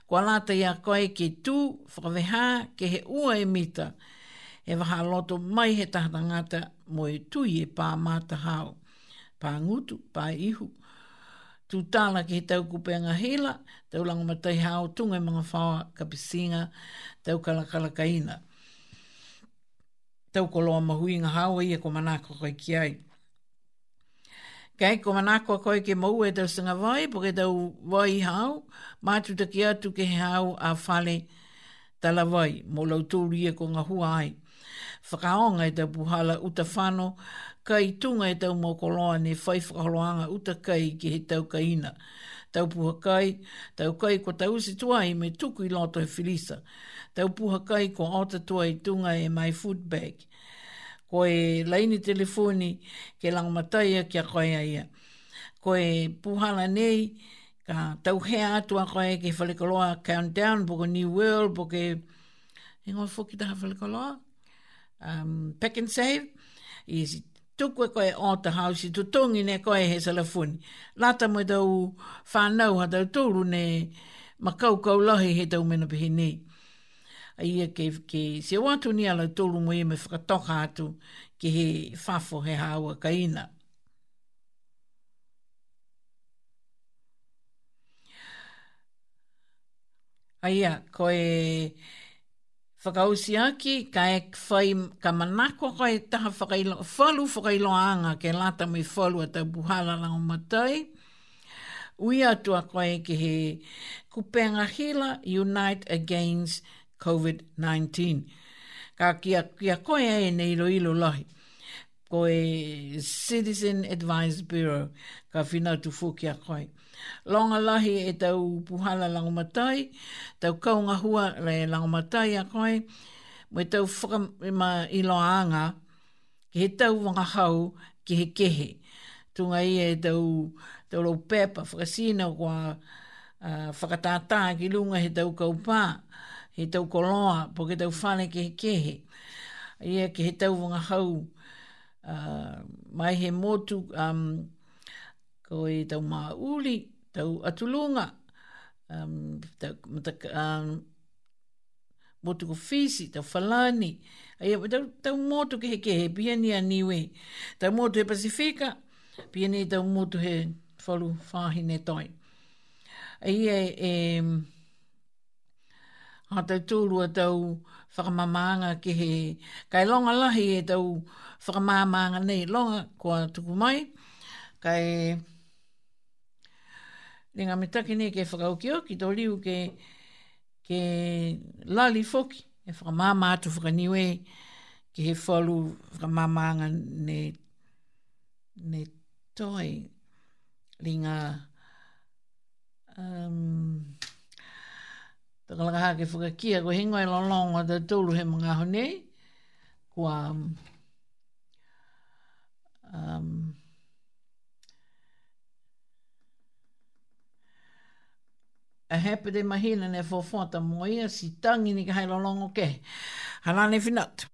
Kua lata ia koe ki tū, whakaweha, ke he ua e mita. E waha loto mai he tahata mo e tui e pā mata hao. Pā ngutu, pā ihu. Tū tāla ki he tau kupenga hela, tau lango matai hao, tunga e mga whawa, kapisinga, tau kalakala kaina. Tau koloa mahui ngā ia ko manako koe ki Kei, ko manako koe ke mou e tau sanga vai, po ke tau vai hau, mātu te ki atu ke hau a fale tala vai, mo lau tūria e ko ngā hua ai. Whakaonga e tau puhala uta whano, kai tunga e tau mokoloa ne whai whakaloanga uta kai ki he tau kaina. Tau puha kai, tau kai ko tau si tuai me tuku i loto e filisa. Tau puha kai ko ota tuai tunga e mai food bag ko e laini telefoni ke langamataia kia koe aia. Ko e puhala nei, ka tauhea atu a koe ke whalikoloa countdown, boko New World, boko e ngoi fuki taha whalikoloa, um, pack and save, i si tukwe koe o te hausi, tutongi ne koe he salafuni. Lata mo tau whanau ha tau tūru ne makaukau lahi he tau mena pihi nei ia ke, ke se o atu ni ala tolu mo e me whakatoka atu ke he fafo he hawa kaina. ina. Aia, ko e whakausi aki, ka e whai ka manako ko e taha whakailo, whalu whakailo anga ke lata mi whalu a tau buhala la o matai. Ui atua ko e ke he kupenga hila, unite against COVID-19. Ka kia, kia koe e nei ilo ilo lahi. Koe Citizen Advice Bureau ka whina tu fu kia koe. Longa lahi e tau puhala langomatai, tau kaunga hua le langomatai a koe, mo e tau whakamima iloanga, ki he tau wanga hau ki he kehe. Tunga i e tau, tau lau pepa, whakasina kwa uh, whakatātā ki lunga he tau kaupā he tau koloa, po ke tau whane ke he kehe, ia ke he tau wanga hau, uh, mai he motu, um, ko e tau mā uli, tau atulunga, um, tau, mata, um, motu ko fisi, tau falani, ia tau, tau motu ke he kehe, pia ni aniwe, tau motu he Pasifika, pia ni tau motu he whalu whahine toi. Ia e... Um, ha te tūru a tau whakamamanga ki he kai longa lahi e tau whakamamanga nei longa kua tuku mai kai ringa me taki nei ke whakaukio ki tō riu ke ke lali foki e whakamamātu whakaniwe ki he wholu whakamamanga nei, nei toi ringa um, Taka laka hake whakakia, ko hingo e lalong o te tūlu he mga honi, kua um, um a hepe te mahina ne fōfōta mō ia, si tangi ni ka hei lalong o ke. Hanane finatu.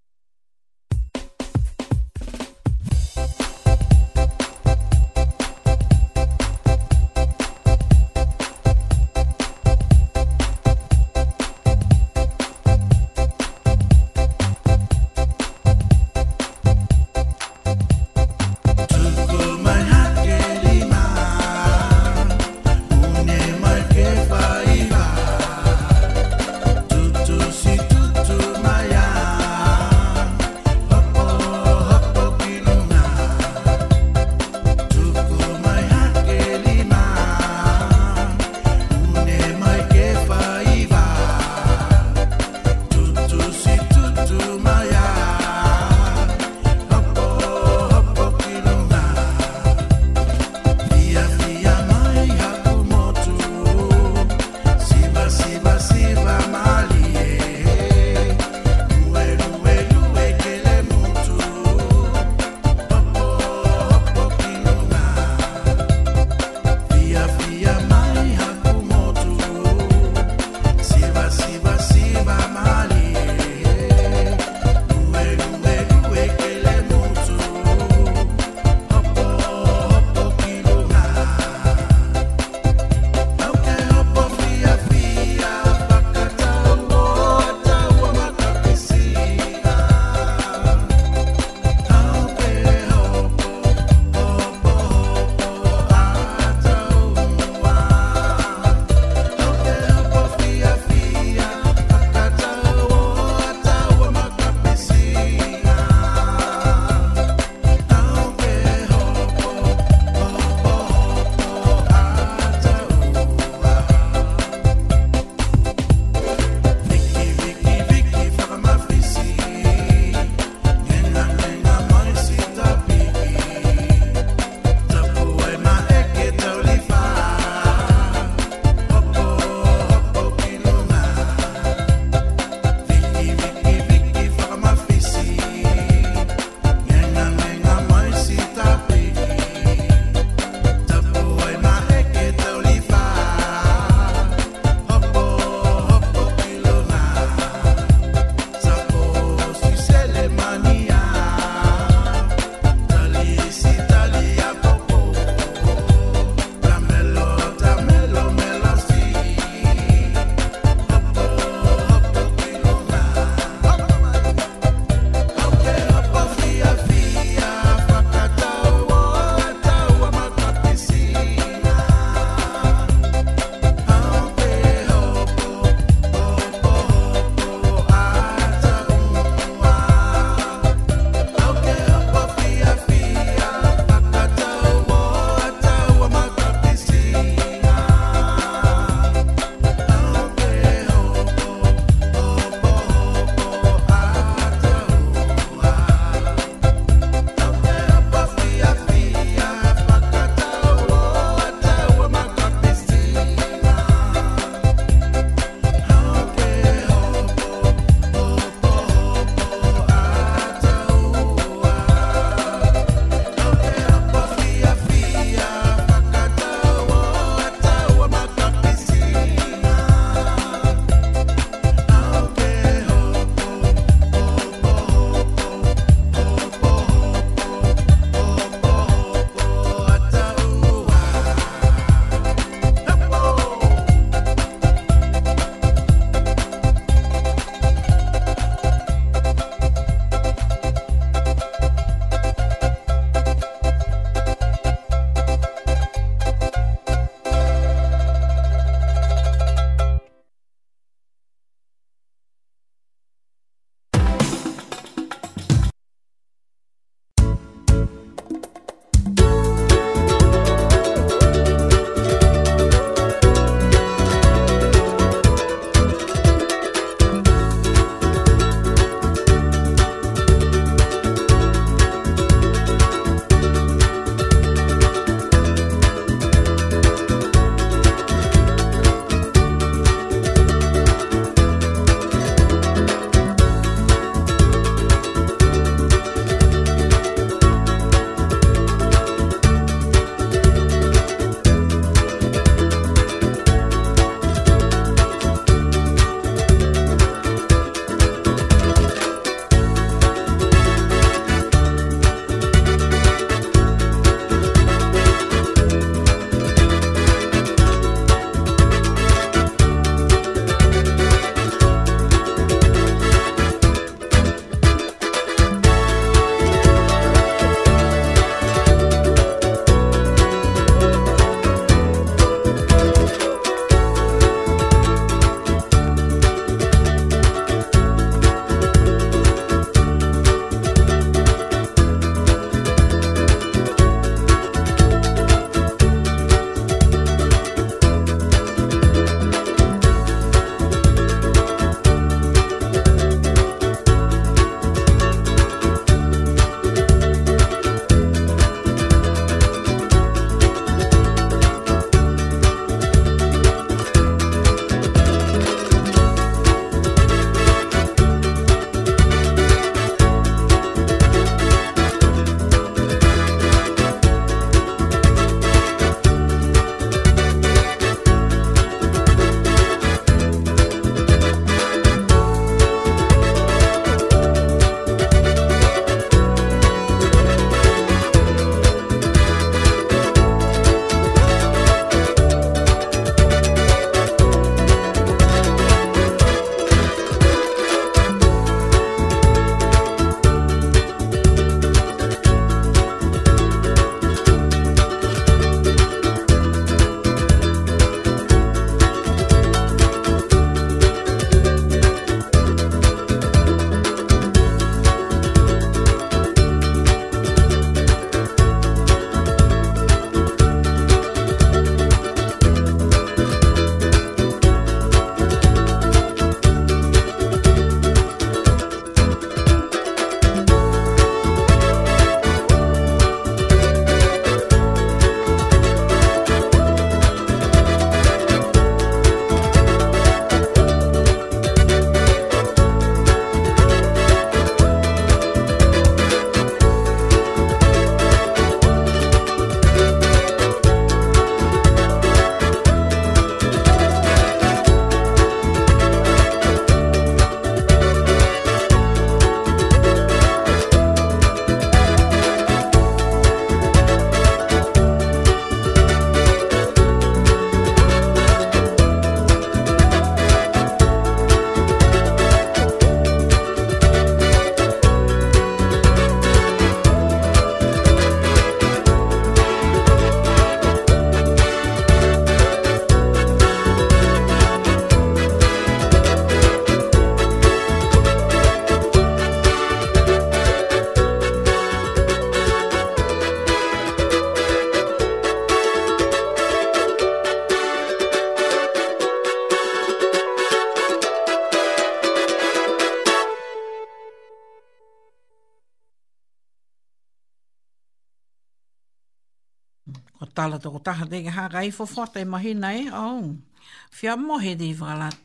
taha te ngā haka i fōwhata e mahi nei, au, oh, whia mohe te whalat.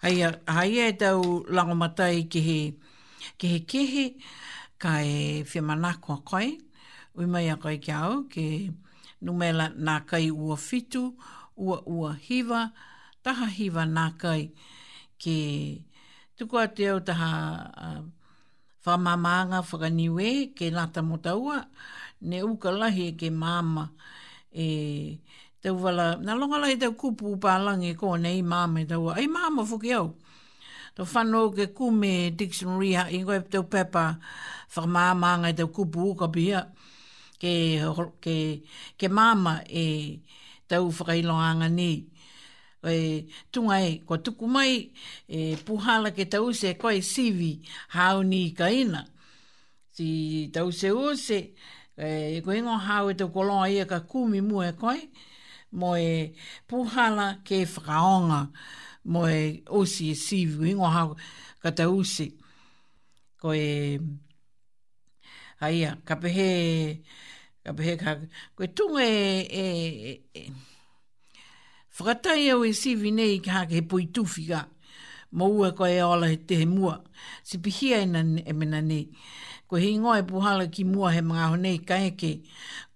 Hei, hei e tau langomatai ki he, ki he kehe, ka e whia mana kua koe, ui mai a koe ki au, ki numela nā kai ua fitu, ua ua hiva, taha hiva na kai, ki tuku ate au taha uh, whamamanga whakaniwe, ke nata motaua, ne uka lahi e ke māma, e tau wala, na longa lai tau kupu pālangi ko nei māme tau, ai māma fuki au. Tau whanau ke kume Dixon Riha i ngoi tau pepa whakamāma ngai tau kupu uka pia ke, ke, ke māma e tau whakailoanga ni. E, tunga e, ko tuku mai e, puhala ke tau se koe sivi hau ni kaina. Si tau se use, e eh, ko ingo hau e te kolo ai e ka kumi mu e koi mo e puhala ke whakaonga mo e osi e sivu ingo hau ka te usi ko e aia ka pehe ka pehe ka ko e tunga e e, e, e whakatai au e sivu nei ka ke he puitufi ka mo ua ko e ola he te he mua si pihia e, e mena nei ko hei ngā e puhala ki mua he mga honei kaeke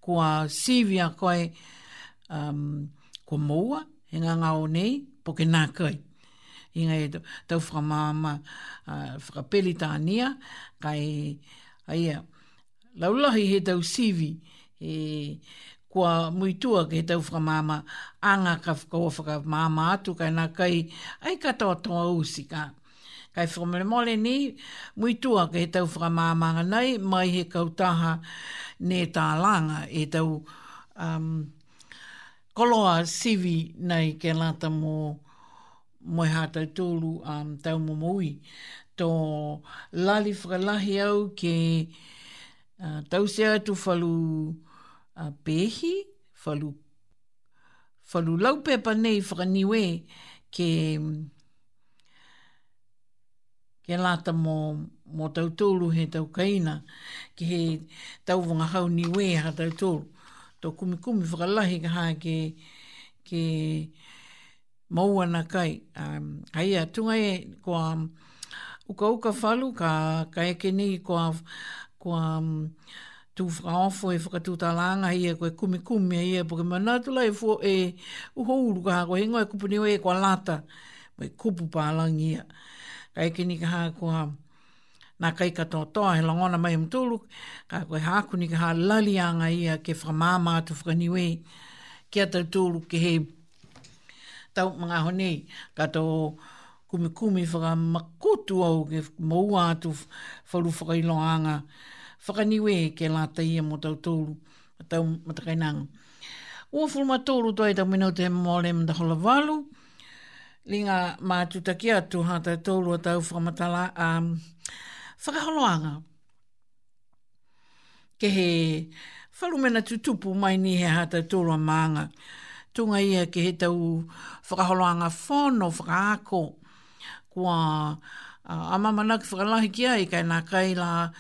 kua sivi a koe um, kua moua he ngā ngā honei po ke nā kai. I ngā e tau whakamama uh, whakapeli tānia kai aia laulahi he tau sivi e kua muitua ke he tau whakamama anga ka whakaua whakamama atu kai nā kai ai katoa tonga usi usika kai whakamere mole ni, mui tua ke he tau whakamāmanga nei, mai he kautaha ne tā langa, he tau um, koloa sivi nei ke lata mō moi hātai tūlu um, tau mō mūi. Tō lali whakalahi au ke uh, tau se atu whalu uh, pēhi, whalu, whalu laupepa nei whakaniwe ke... Mm ke lata mō, mo tau tōlu he tau kaina, ke he tau wonga hau ni we ha tau tōlu. Tō kumi kumi whakalahi ka hae ke, ke mauana kai. Um, hai a tunga e kua um, uka uka whalu ka, ka eke nei kua, kua um, tu whakaofo e whakatū tālanga hei e koe kumi kumi hei e poke mana tu lai fua e uho ka hako hei ngoi e kupu niwe e kua lata. Mai kupu pālangi ia. Kai eke ni ka haa nā kai katoa toa he langona mai mtulu, ka koe haku ni ka haa lali anga ia ke whamāma atu whakaniwe ki a tau tūlu ke he tau mga honi, ka tō kumi kumi whaka makutu au ke maua atu wharu whakailo anga whakaniwe ke lata ia mo tau tūlu, tau matakainanga. Ua fulma tūlu toi tau minau te mōle mta holawalu, linga ma tutaki atu ha te tolu atau whamatala um, whakaholoanga. Ke he whalumena tutupu mai ni he ha te tolu a maanga. Tunga ia ke he tau whakaholoanga whono whakaako kua uh, a mamana ki whakalahi ki ai kai nā kai la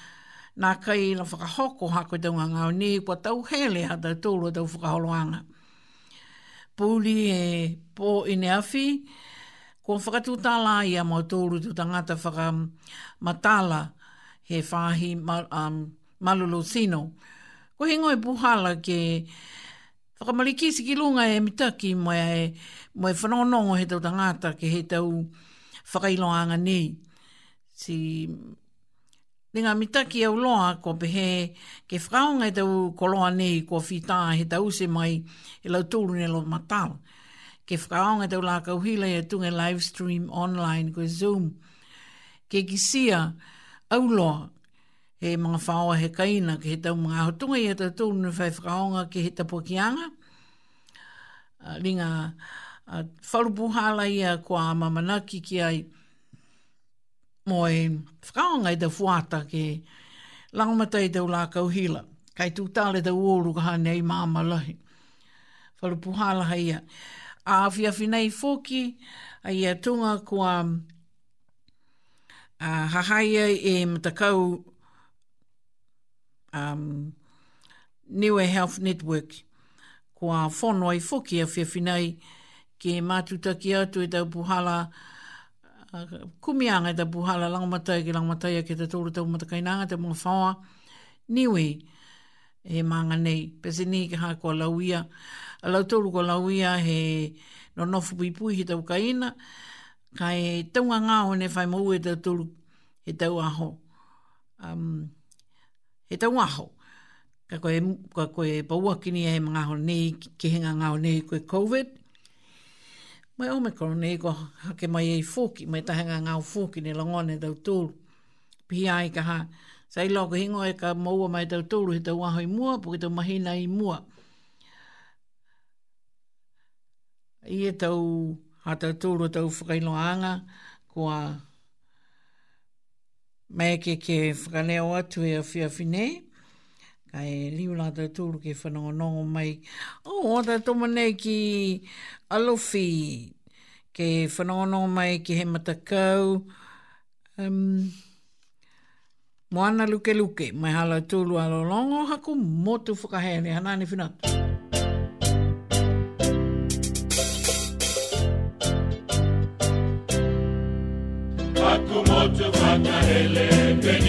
nā kai la whakahoko ha koe tau ngā ni kua tau hele ha te tolu atau whakaholoanga. Pūli e pō ine afi, e pō ine afi, ko whakatū tāla ia mō tōru tū tangata whaka he whāhi ma, um, malulo sino. Ko he ngoi puhala ke whakamalikisi ki lunga e mitaki mō e, mō e he tau tangata ke he tau whakailoanga nei. Si Nga mitaki au loa ko pe he ke whakaonga i tau koloa nei ko whitaa he tau se mai e lau tūru nei lo matau ke whakaonga tau lākau hila ia tunga live stream online koe Zoom. Ke kisia auloa he mga whaoa he kaina ke he tau mga hotunga ia tau tūnu whai whakaonga ke he tapua ki anga. Ringa wharupuhala ia kua mamanaki ki ai mo e whakaonga i tau fuata ke langamatai tau lākau hila. Kai tūtale tau oru ka hanei māma lahi. Wharupuhala hai ia. Wharupuhala hai ia a awhia whinei fōki a ia tunga kua a hahaia e matakau um, New Health Network kua whono ai fōki a whia whinei ke mātutaki atu e tau puhala kumianga e tau puhala langamatai ke langamatai a ke te tōru tau matakainanga te mga whaoa niwi e maanga nei. Pese ni ke hā kua lauia. Pese lau tolu ko lau ia he no nofu pui pui he tau kaina, ka e taunga ngā ho ne whai mau e tau tolu he tau aho. Um, he tau aho. Ka koe, paua kini e mga ho ne, ke henga ngā ho ne koe COVID. Mai Omicron ne ko hake mai e fōki, mai tahanga ngā ho fōki ne langone e tau tolu. Pihi ai ka ha, sa ilo ko hingo e ka maua mai tau tolu he tau aho i mua, po ke tau mahina i Mua. i e tau hatau tūru tau whakailoanga kua mea ke ke whakaleo atu e a whiawhine ka e liu la tau tūru ke whanonga nongo mai oh, o oh, hata toma nei ki alofi ke whanonga nongo mai ke he matakau um, moana luke luke mai hala tūru alo longo haku motu whakahele hanane whinatu out of ebe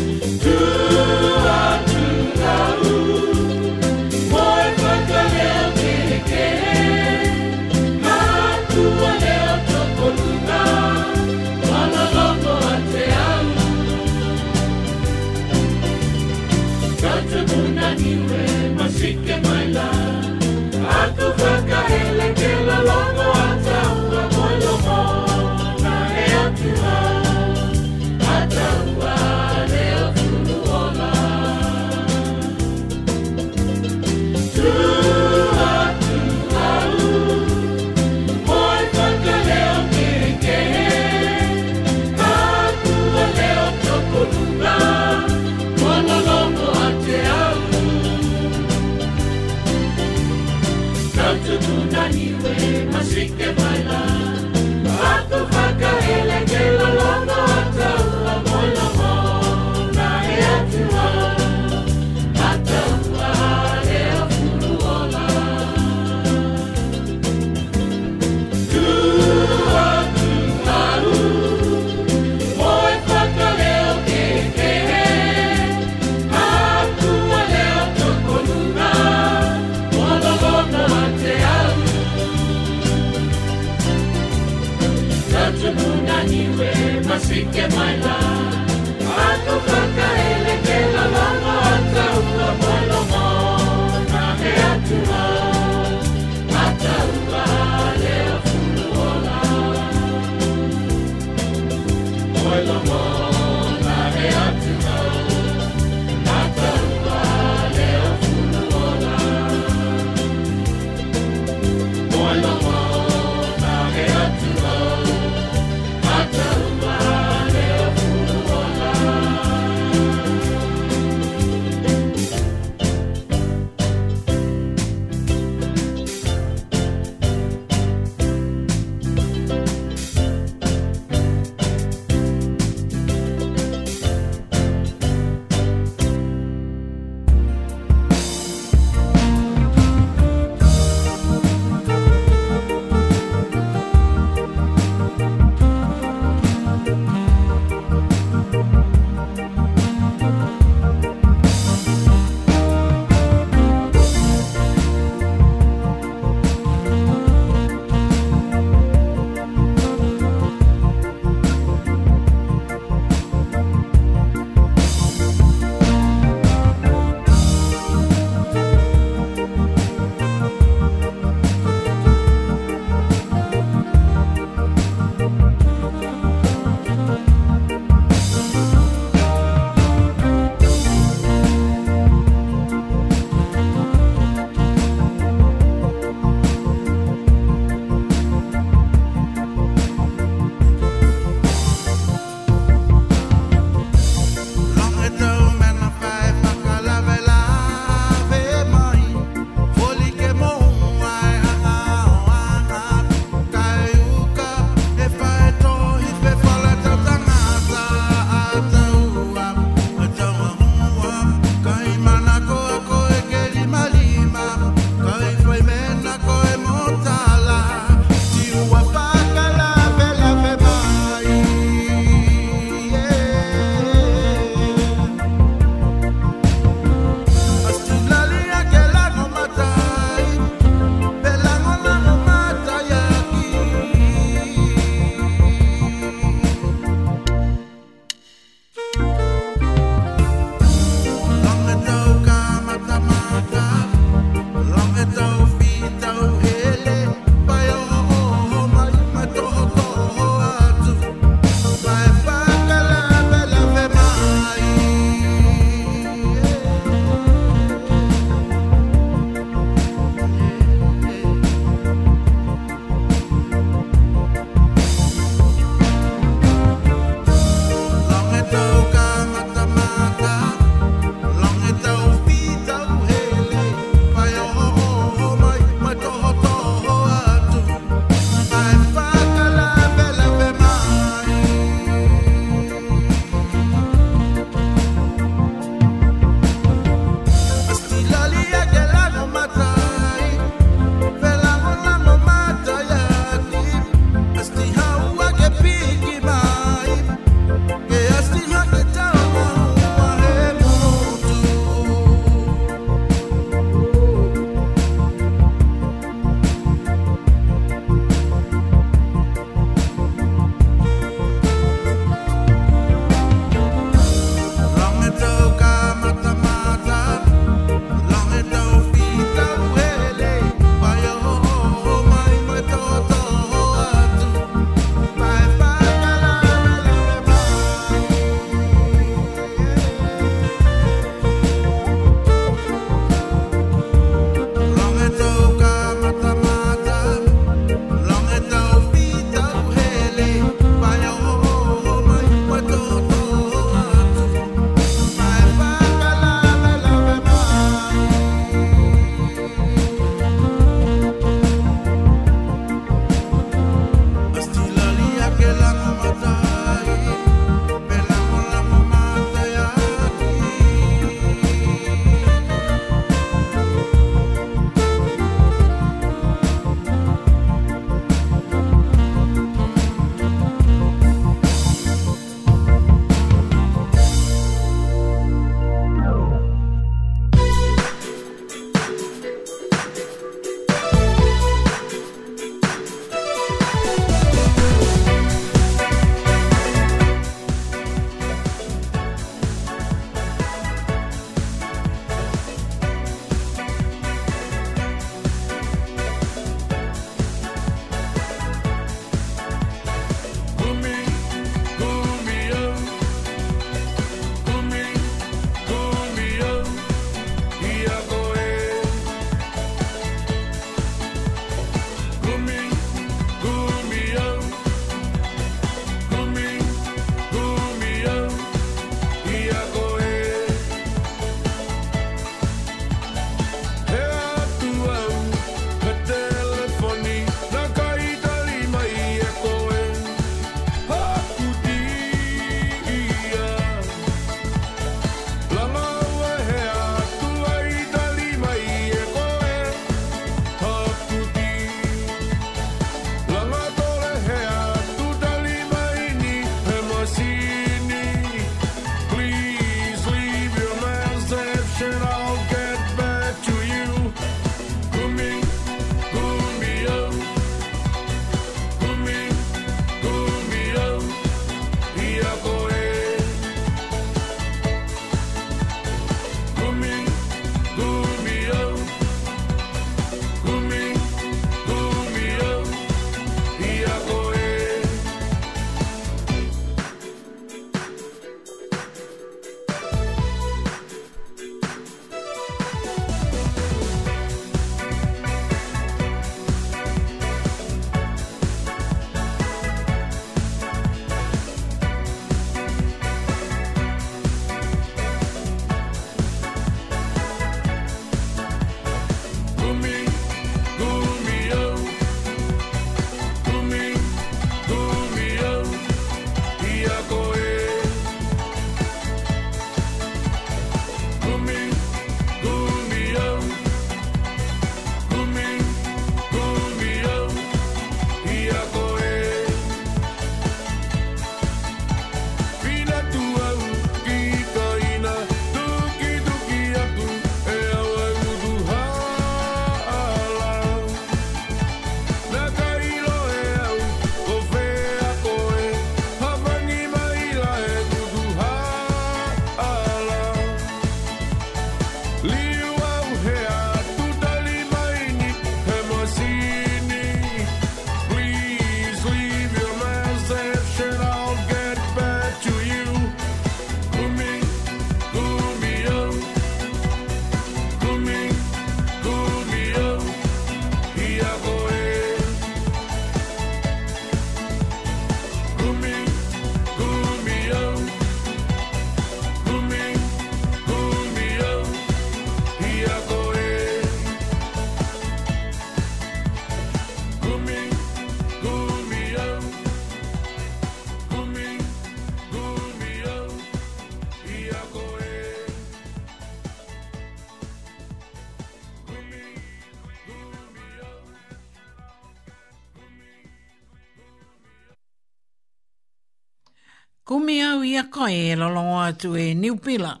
whakakai e lolongo atu e New Pila,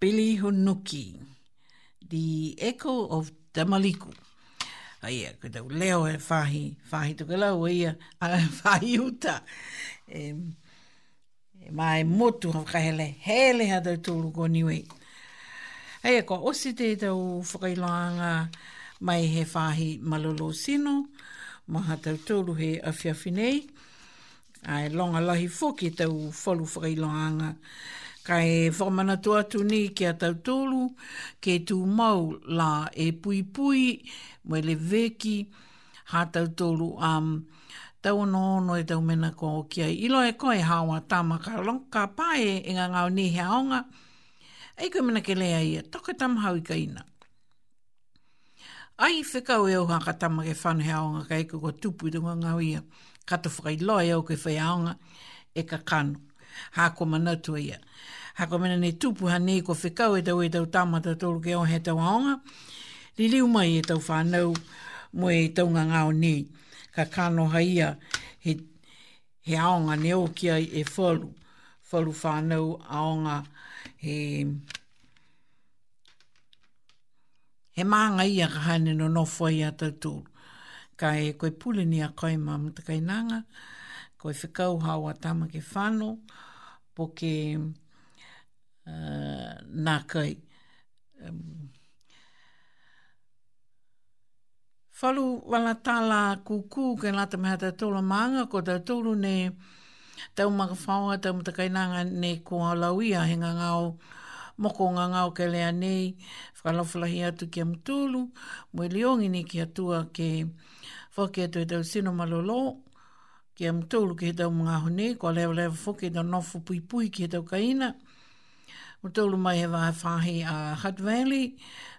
Pili Hunuki, The Echo of Tamaliku. Aia, e, ko tau leo e whahi, whahi tuke lau, e a whahi uta. E, e motu hau ka hele, hele ha tau tūlu ko niwe. Aia, e, ko osi te tau whakailanga mai he whahi malolo ma ha tau tūlu he awhiawhi ai longa lahi foki tau folu whakai Ka Kai whamana tu atu ni ki a tau tolu, ke tu mau la e pui pui, mwe le veki, ha tau tolu am, um, tau no no e tau mena ko o kia. Ilo e koe hawa tama ka long, ka pae e ngā ngau ni hea onga, e koe mena ke lea ia, toke tam hau i e ka ina. Ai whikau e uha ka tama ke whanu hea onga, ka eko ko tupu tunga ngau ia. Ia kato whakailoa au ke whaiaonga e ka kano. Hā ko manatua e ia. Hā ko mena ne tupuha nei ko whekau e tau e tau tamata tolu ke onhe tau aonga. Li liu mai e tau whanau mo e tau ngangao nei. Ka kano haia he, he aonga ne o kia e wholu. Wholu whanau aonga he he maanga ia ka hane no nofoi a tau kai koe pule ni a koe ma mtakai nanga, koe whikau hau a tama ke whano, po ke eh, nā kai. Um, Whalu wala tāla kūkū ke nā tamaha tā tōla maanga, ko tā tōlu ne tau maka whaua tau mtakai nanga ne ko a lauia he ngā ngāo moko ngā ngāo ke lea nei, whakalawhalahi atu ke mtūlu, mwe leongi ni ki atua ke mtūlu, Whakia e tui tau sino malolo, ki am e ki he tau mga hone, kua leo leo whuki e tau nofu pui pui ki he tau kaina. Mo tūlu mai he wāhe whahi a Hutt Valley,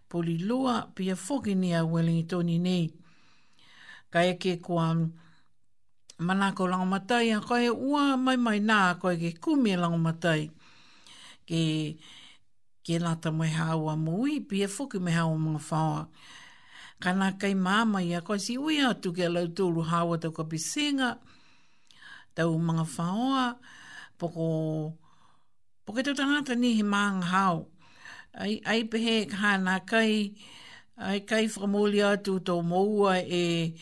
poli lua, pia whuki ni a Wellingtoni nei. Ka eke kua manako lango matai, a koe ua mai mai nā, koe ke kumia lango matai. Ke, ke nata mai hawa mui, pia whuki mai hawa mga whaoa kana kai mama ia ko si ui atu ke lau tūru hawa tau ka pisinga, tau mga whaoa, poko, poko tau tangata ni he māng Ai, ai pehe ka nā kai, ai kai whamuli tu to moua e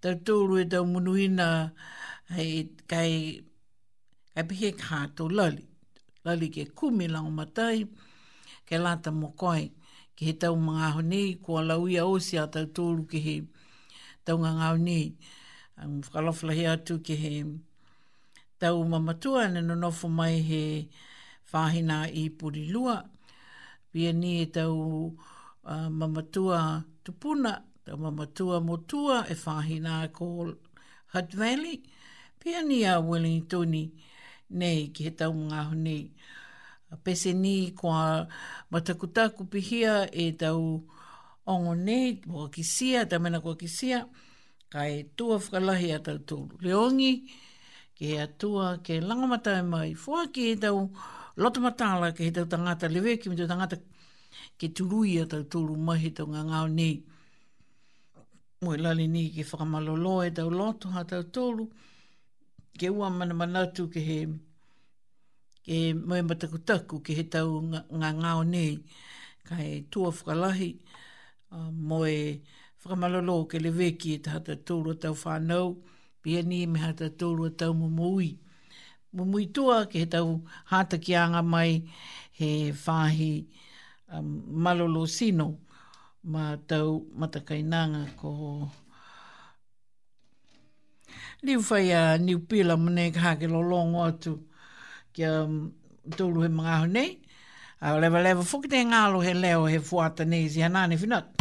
tau tūru e tau munuina, ai kai, ai pehe ka tau lali, lali ke kumi lango matai, ke lata mokoi. koe ki he tau mga aho nei, ko a lau ia osi a tau tōru ki he tau ngā ngāo nei. Um, whakalofla he atu ki he tau mamatua na no nofo mai he whahina i puri lua. Pia ni e tau mamatua tupuna, tau mamatua motua e whahina ko Hutt Valley. Pia ni a Wellingtoni nei ki he tau mga aho nei pese ni kua matakuta kupihia e tau ongo nei, kua kisia, ta mena kua kisia, ka e tua whakalahi a tau tūru leongi, ke a tua ke langamata e mai fua ki e tau lotamatala ke he tau tangata lewe ki me tau tangata ke turui a tau tūru mai he tau ngangau nei. Mui lali ni ke whakamalolo e tau lotu ha tau tūru, ke ua mana manatu ke he mai ke mai mataku taku ke he tau ngā ngāo nei kai tua whakalahi uh, mo e whakamalolo ke le veki e tahata tōrua tau whānau pia ni me hata tōrua tau mumui mumui tua ke he tau hata ki anga mai he whāhi um, malolo sino ma tau matakainanga ko Liu whai a niu pila mune ka hake lolongo atu kia mm, tōlu he mga honei. Uh, lewa lewa fukite ngālo he leo he fuata nei zi hanane finat.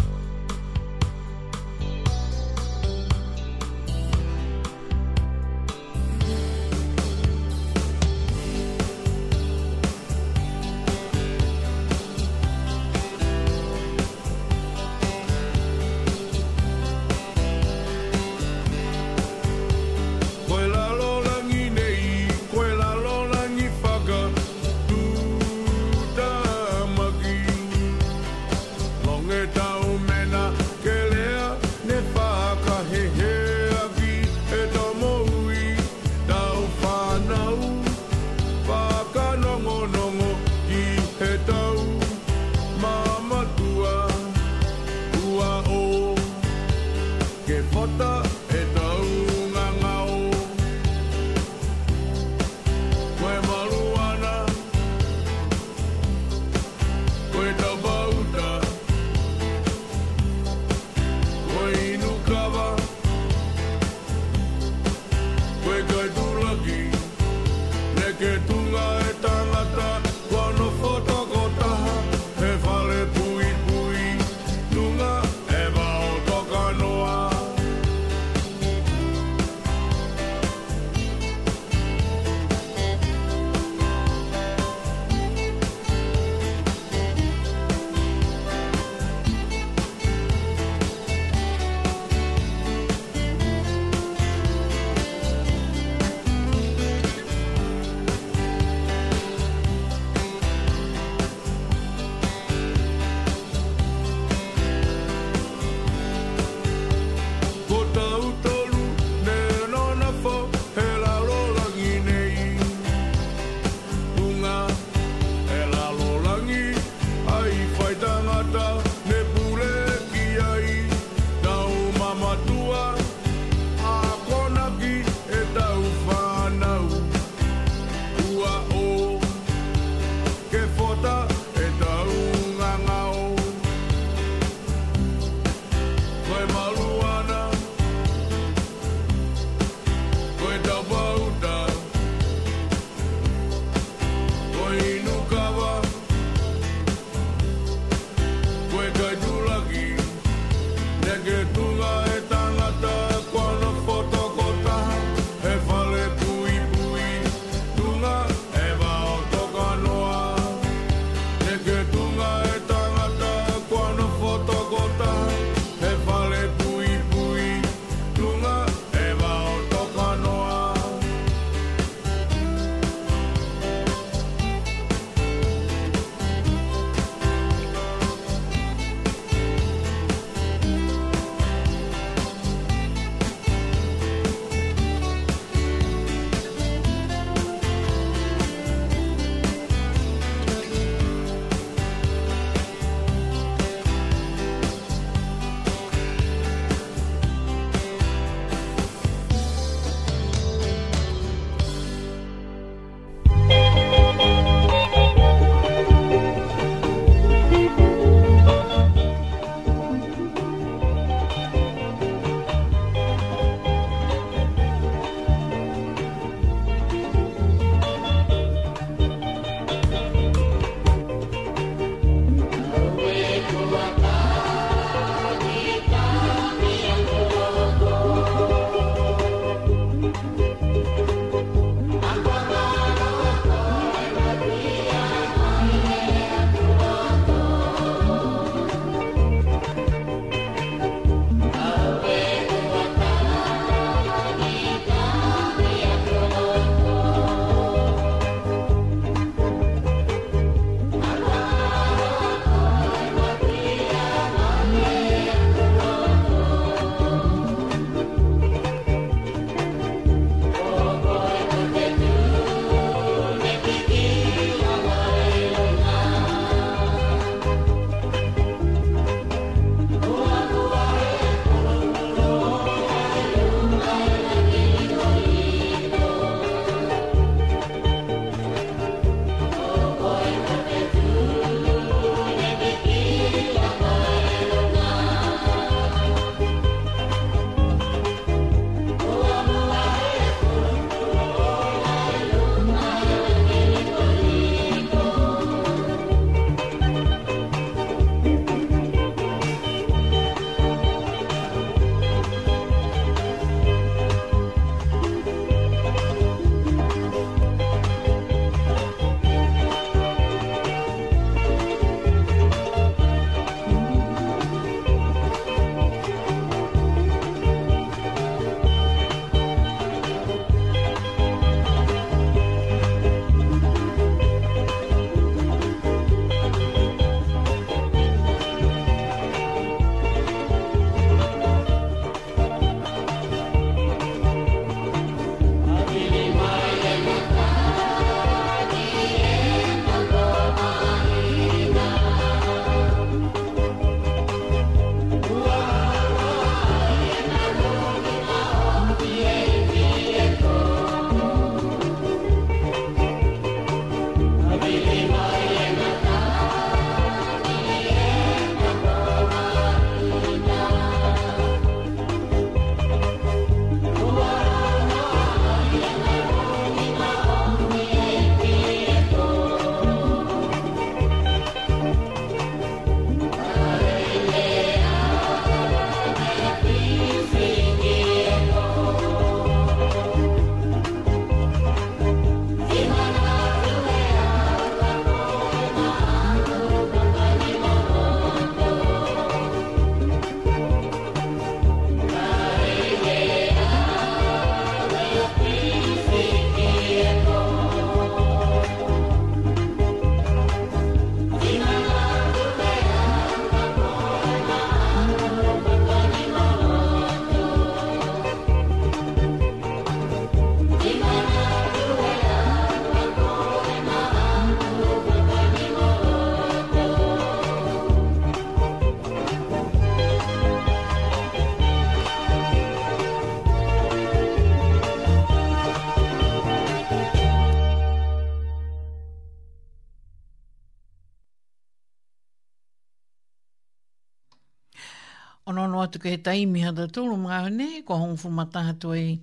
ke he taimi hata tūru mga hone, ko hong fu mataha toi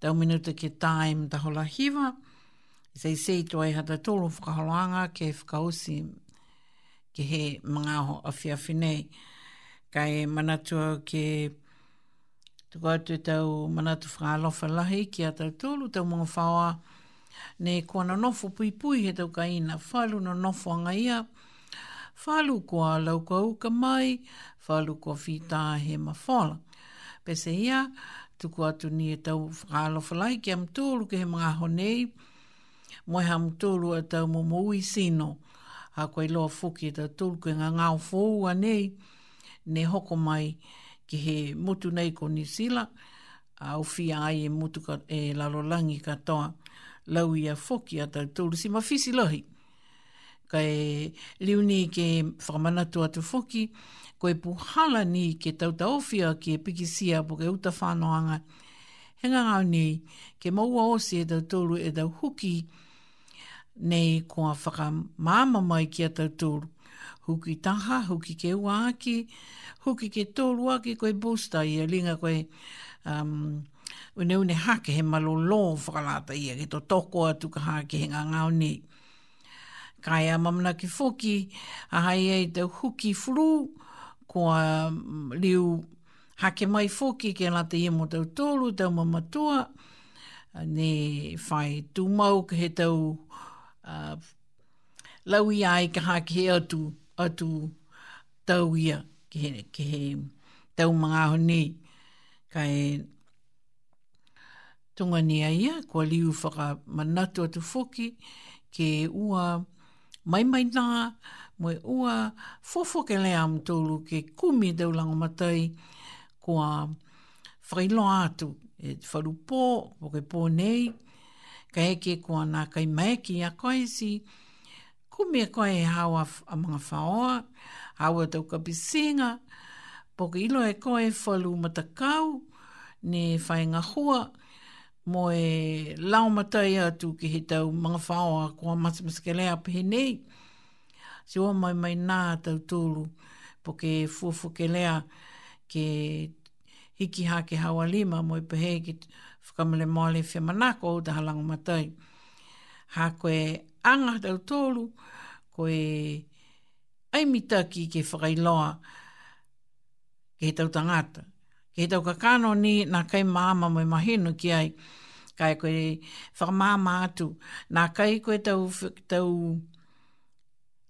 tau minuta ke taim ta hola hiva. Sei sei toi hata tūru whakaholanga ke whakausi ke he mga ho awhi awhi nei. Kai manatua ke tuku atu tau manatu whakalofa lahi ki a tau tūru tau mga whawa ne kuana nofo pui pui he tau kaina whalu no nofo anga ia. Whalu kua lau kua uka mai, whalu ko whita he mawhala. Pese ia, tuku atu ni e tau whakalo ki am tūlu ke he mga honei, moi ham tūlu a tau mumui sino, a koe loa fuki e tau tūlu ke ngā ngāo fōu a nei, ne hoko mai ki he mutu nei ko ni sila, a uwhia ai e mutu ka, e lalolangi katoa, lau ia fuki a tau tūlu si mawhisi lohi. Kai e liuni ke whakamanatu atu fuki, koe puhala ni ke tautaofia ke pikisia po ke uta whanoanga. Henga ngau nei, ke maua osi e tau tolu e tau huki nei kua whaka māma mai ki a tau tolu. Huki taha, huki ke ua aki, huki ke tolu aki koe busta i a linga koe um, une une hake he malolo whakalata i a ke to toko atu ka hake henga ngau nei. Kaya mamana ki foki, a hai e tau huki furuu, kua mm, liu hake mai fōki ke la te iemo tau tōru, tau mamatua, ah, ne whai tūmau ke he tau uh, lau ia ai ka hake he atu, atu tau ia ke he, ke he tau mga ho nei. Kai tunga ni a ia, kua liu whaka manatu atu fōki, ke ua mai mai nā, moe ua fofo ke am tolu ke kumi de ulang matai kua whailo atu e wharu pō, po ke pō nei, ka eke kua nā kai maeki a koe si, kumi a e koe e hawa a mga whaoa, hawa tau ka pisinga, po ke ilo e koe falu matakau, ne whaenga hua, mo e lao matai atu ki he tau mga whaoa kua masamaskelea pehe nei, se o mai mai nā tau tūlu, po ke fuafu ke lea ke hiki hā ke hawa lima mo i pehe ki whakamale maale whia manako o taha lango matai. Hā koe anga tau tōlu, koe aimitaki ke whakailoa ke he tau tangata. Ke he tau kakano ni nā kai māma mo i mahinu ki ai, kai koe whakamāma atu. Nā kai koe tau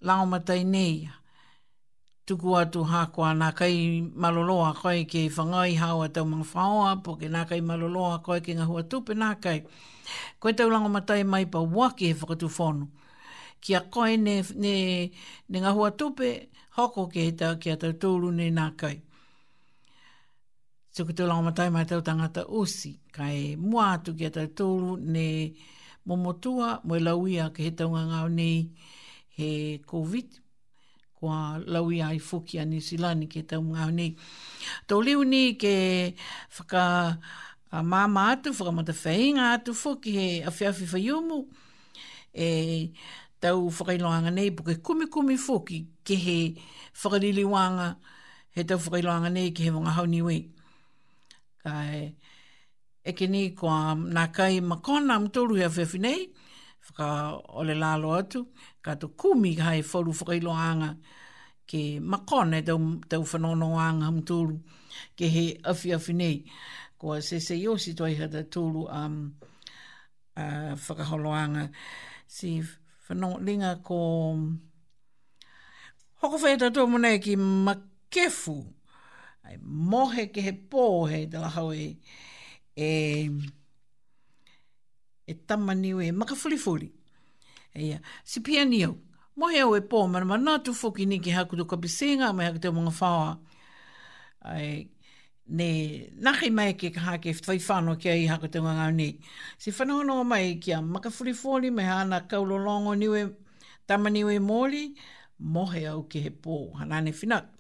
lao matai nei. Tuku atu hakoa nā kai maloloa koe ke whangai haua tau mga whaoa, po ke nā kai maloloa koe ke ngahua tupe nā kai. Koe tau lango matai mai pa waki he whakatu whono. Kia koe ne, ne, ne ngahua tupe, hoko ke he tau kia tau tūru ne nā kai. Tuku tau lango matai mai tau tangata usi, kai mua atu kia tau tūru ne momotua, mo lauia ke he tau ngangau nei, ne he COVID. Kua laui ai fuki a Nisilani ke tau ngā nei. Tau liu ni ke whaka a māma atu, whakamata whainga atu fuki he awhiawhi whaiumu. E tau whakailoanga nei puke kumi kumi fuki ke he whakaliliwanga he tau whakailoanga nei ke he wonga hauni wei. Kai e ke ni kua nā kai makona am tōru hea nei, whaka ole lalo atu, ka tu kumi ka hai wharu loanga ke makone tau, tau whanonoanga hamtulu ke he awhi awhi nei. Ko a se se iosi toi hata tulu um, uh, whakaholoanga. Si whanonga ko... Um, Hoko whae tatu mune ki makefu. Ai mohe ke he pō he tala hau e... e e tamaniu e Ia, si pia ni au. Mohe au e pō, mana mana tu whoki ni ki haku tu kapisenga, mai haku te mga whawa. Ai, ne, nahi mai ke kaha ke whai whano ki ai haku mga ngau ni. Si whanohono mai ki a makafuri fōli, mai hana kaulo niwe, tamaniwe mōli, mohe au ki he pō, hanane whinaku.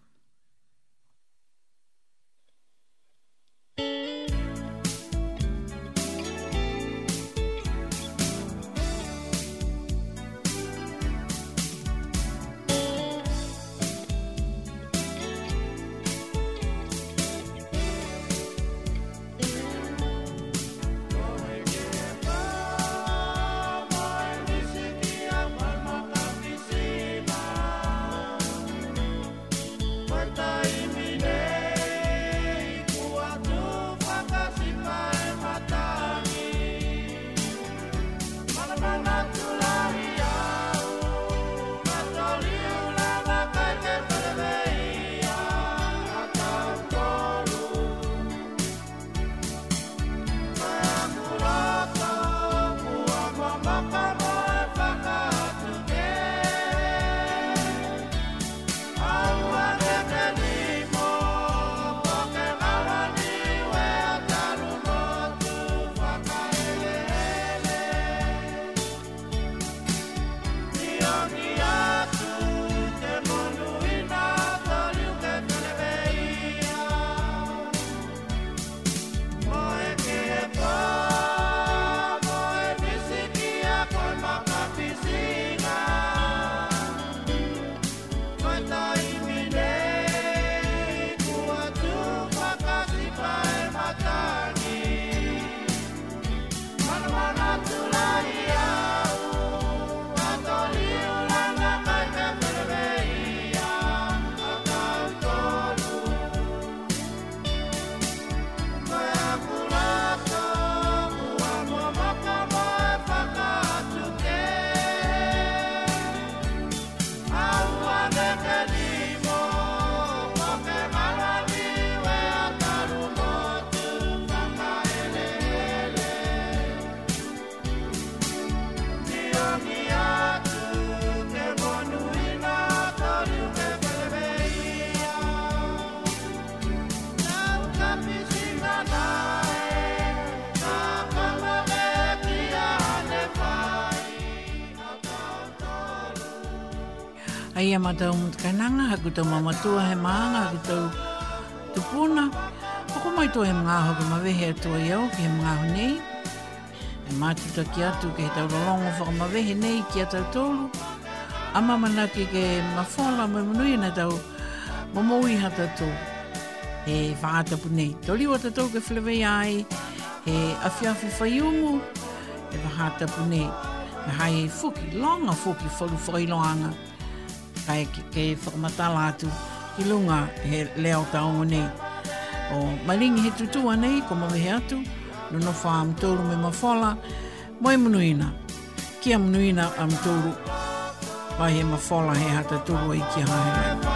mata o mutu kainanga, haku tau mamatua he maanga, haku tau tupuna. Hoko mai tō he mga ho ka mawehe atua iau ki he mga ho nei. He mātu ta ki atu ki he tau lolongo whaka mawehe nei ki atau tōlu. A mamana ki ke mawhola mai munui na tau mamoui hata tō. He whaatapu nei. Tō liwa ta tau ke whilewei ai, he awhiawhi whaiungu, he whaatapu nei. Me hai fuki, longa fuki, whalu whailoanga. Whaatapu whakai ke, ke whakamatala atu ki lunga he leo taongo nei. O maringi he tutua nei, ko mawehe atu, no wha amtouru me mawhala, moe munuina, ki amunuina amtouru, mai he mawhala he hata tuhu i ki hae. Mawhala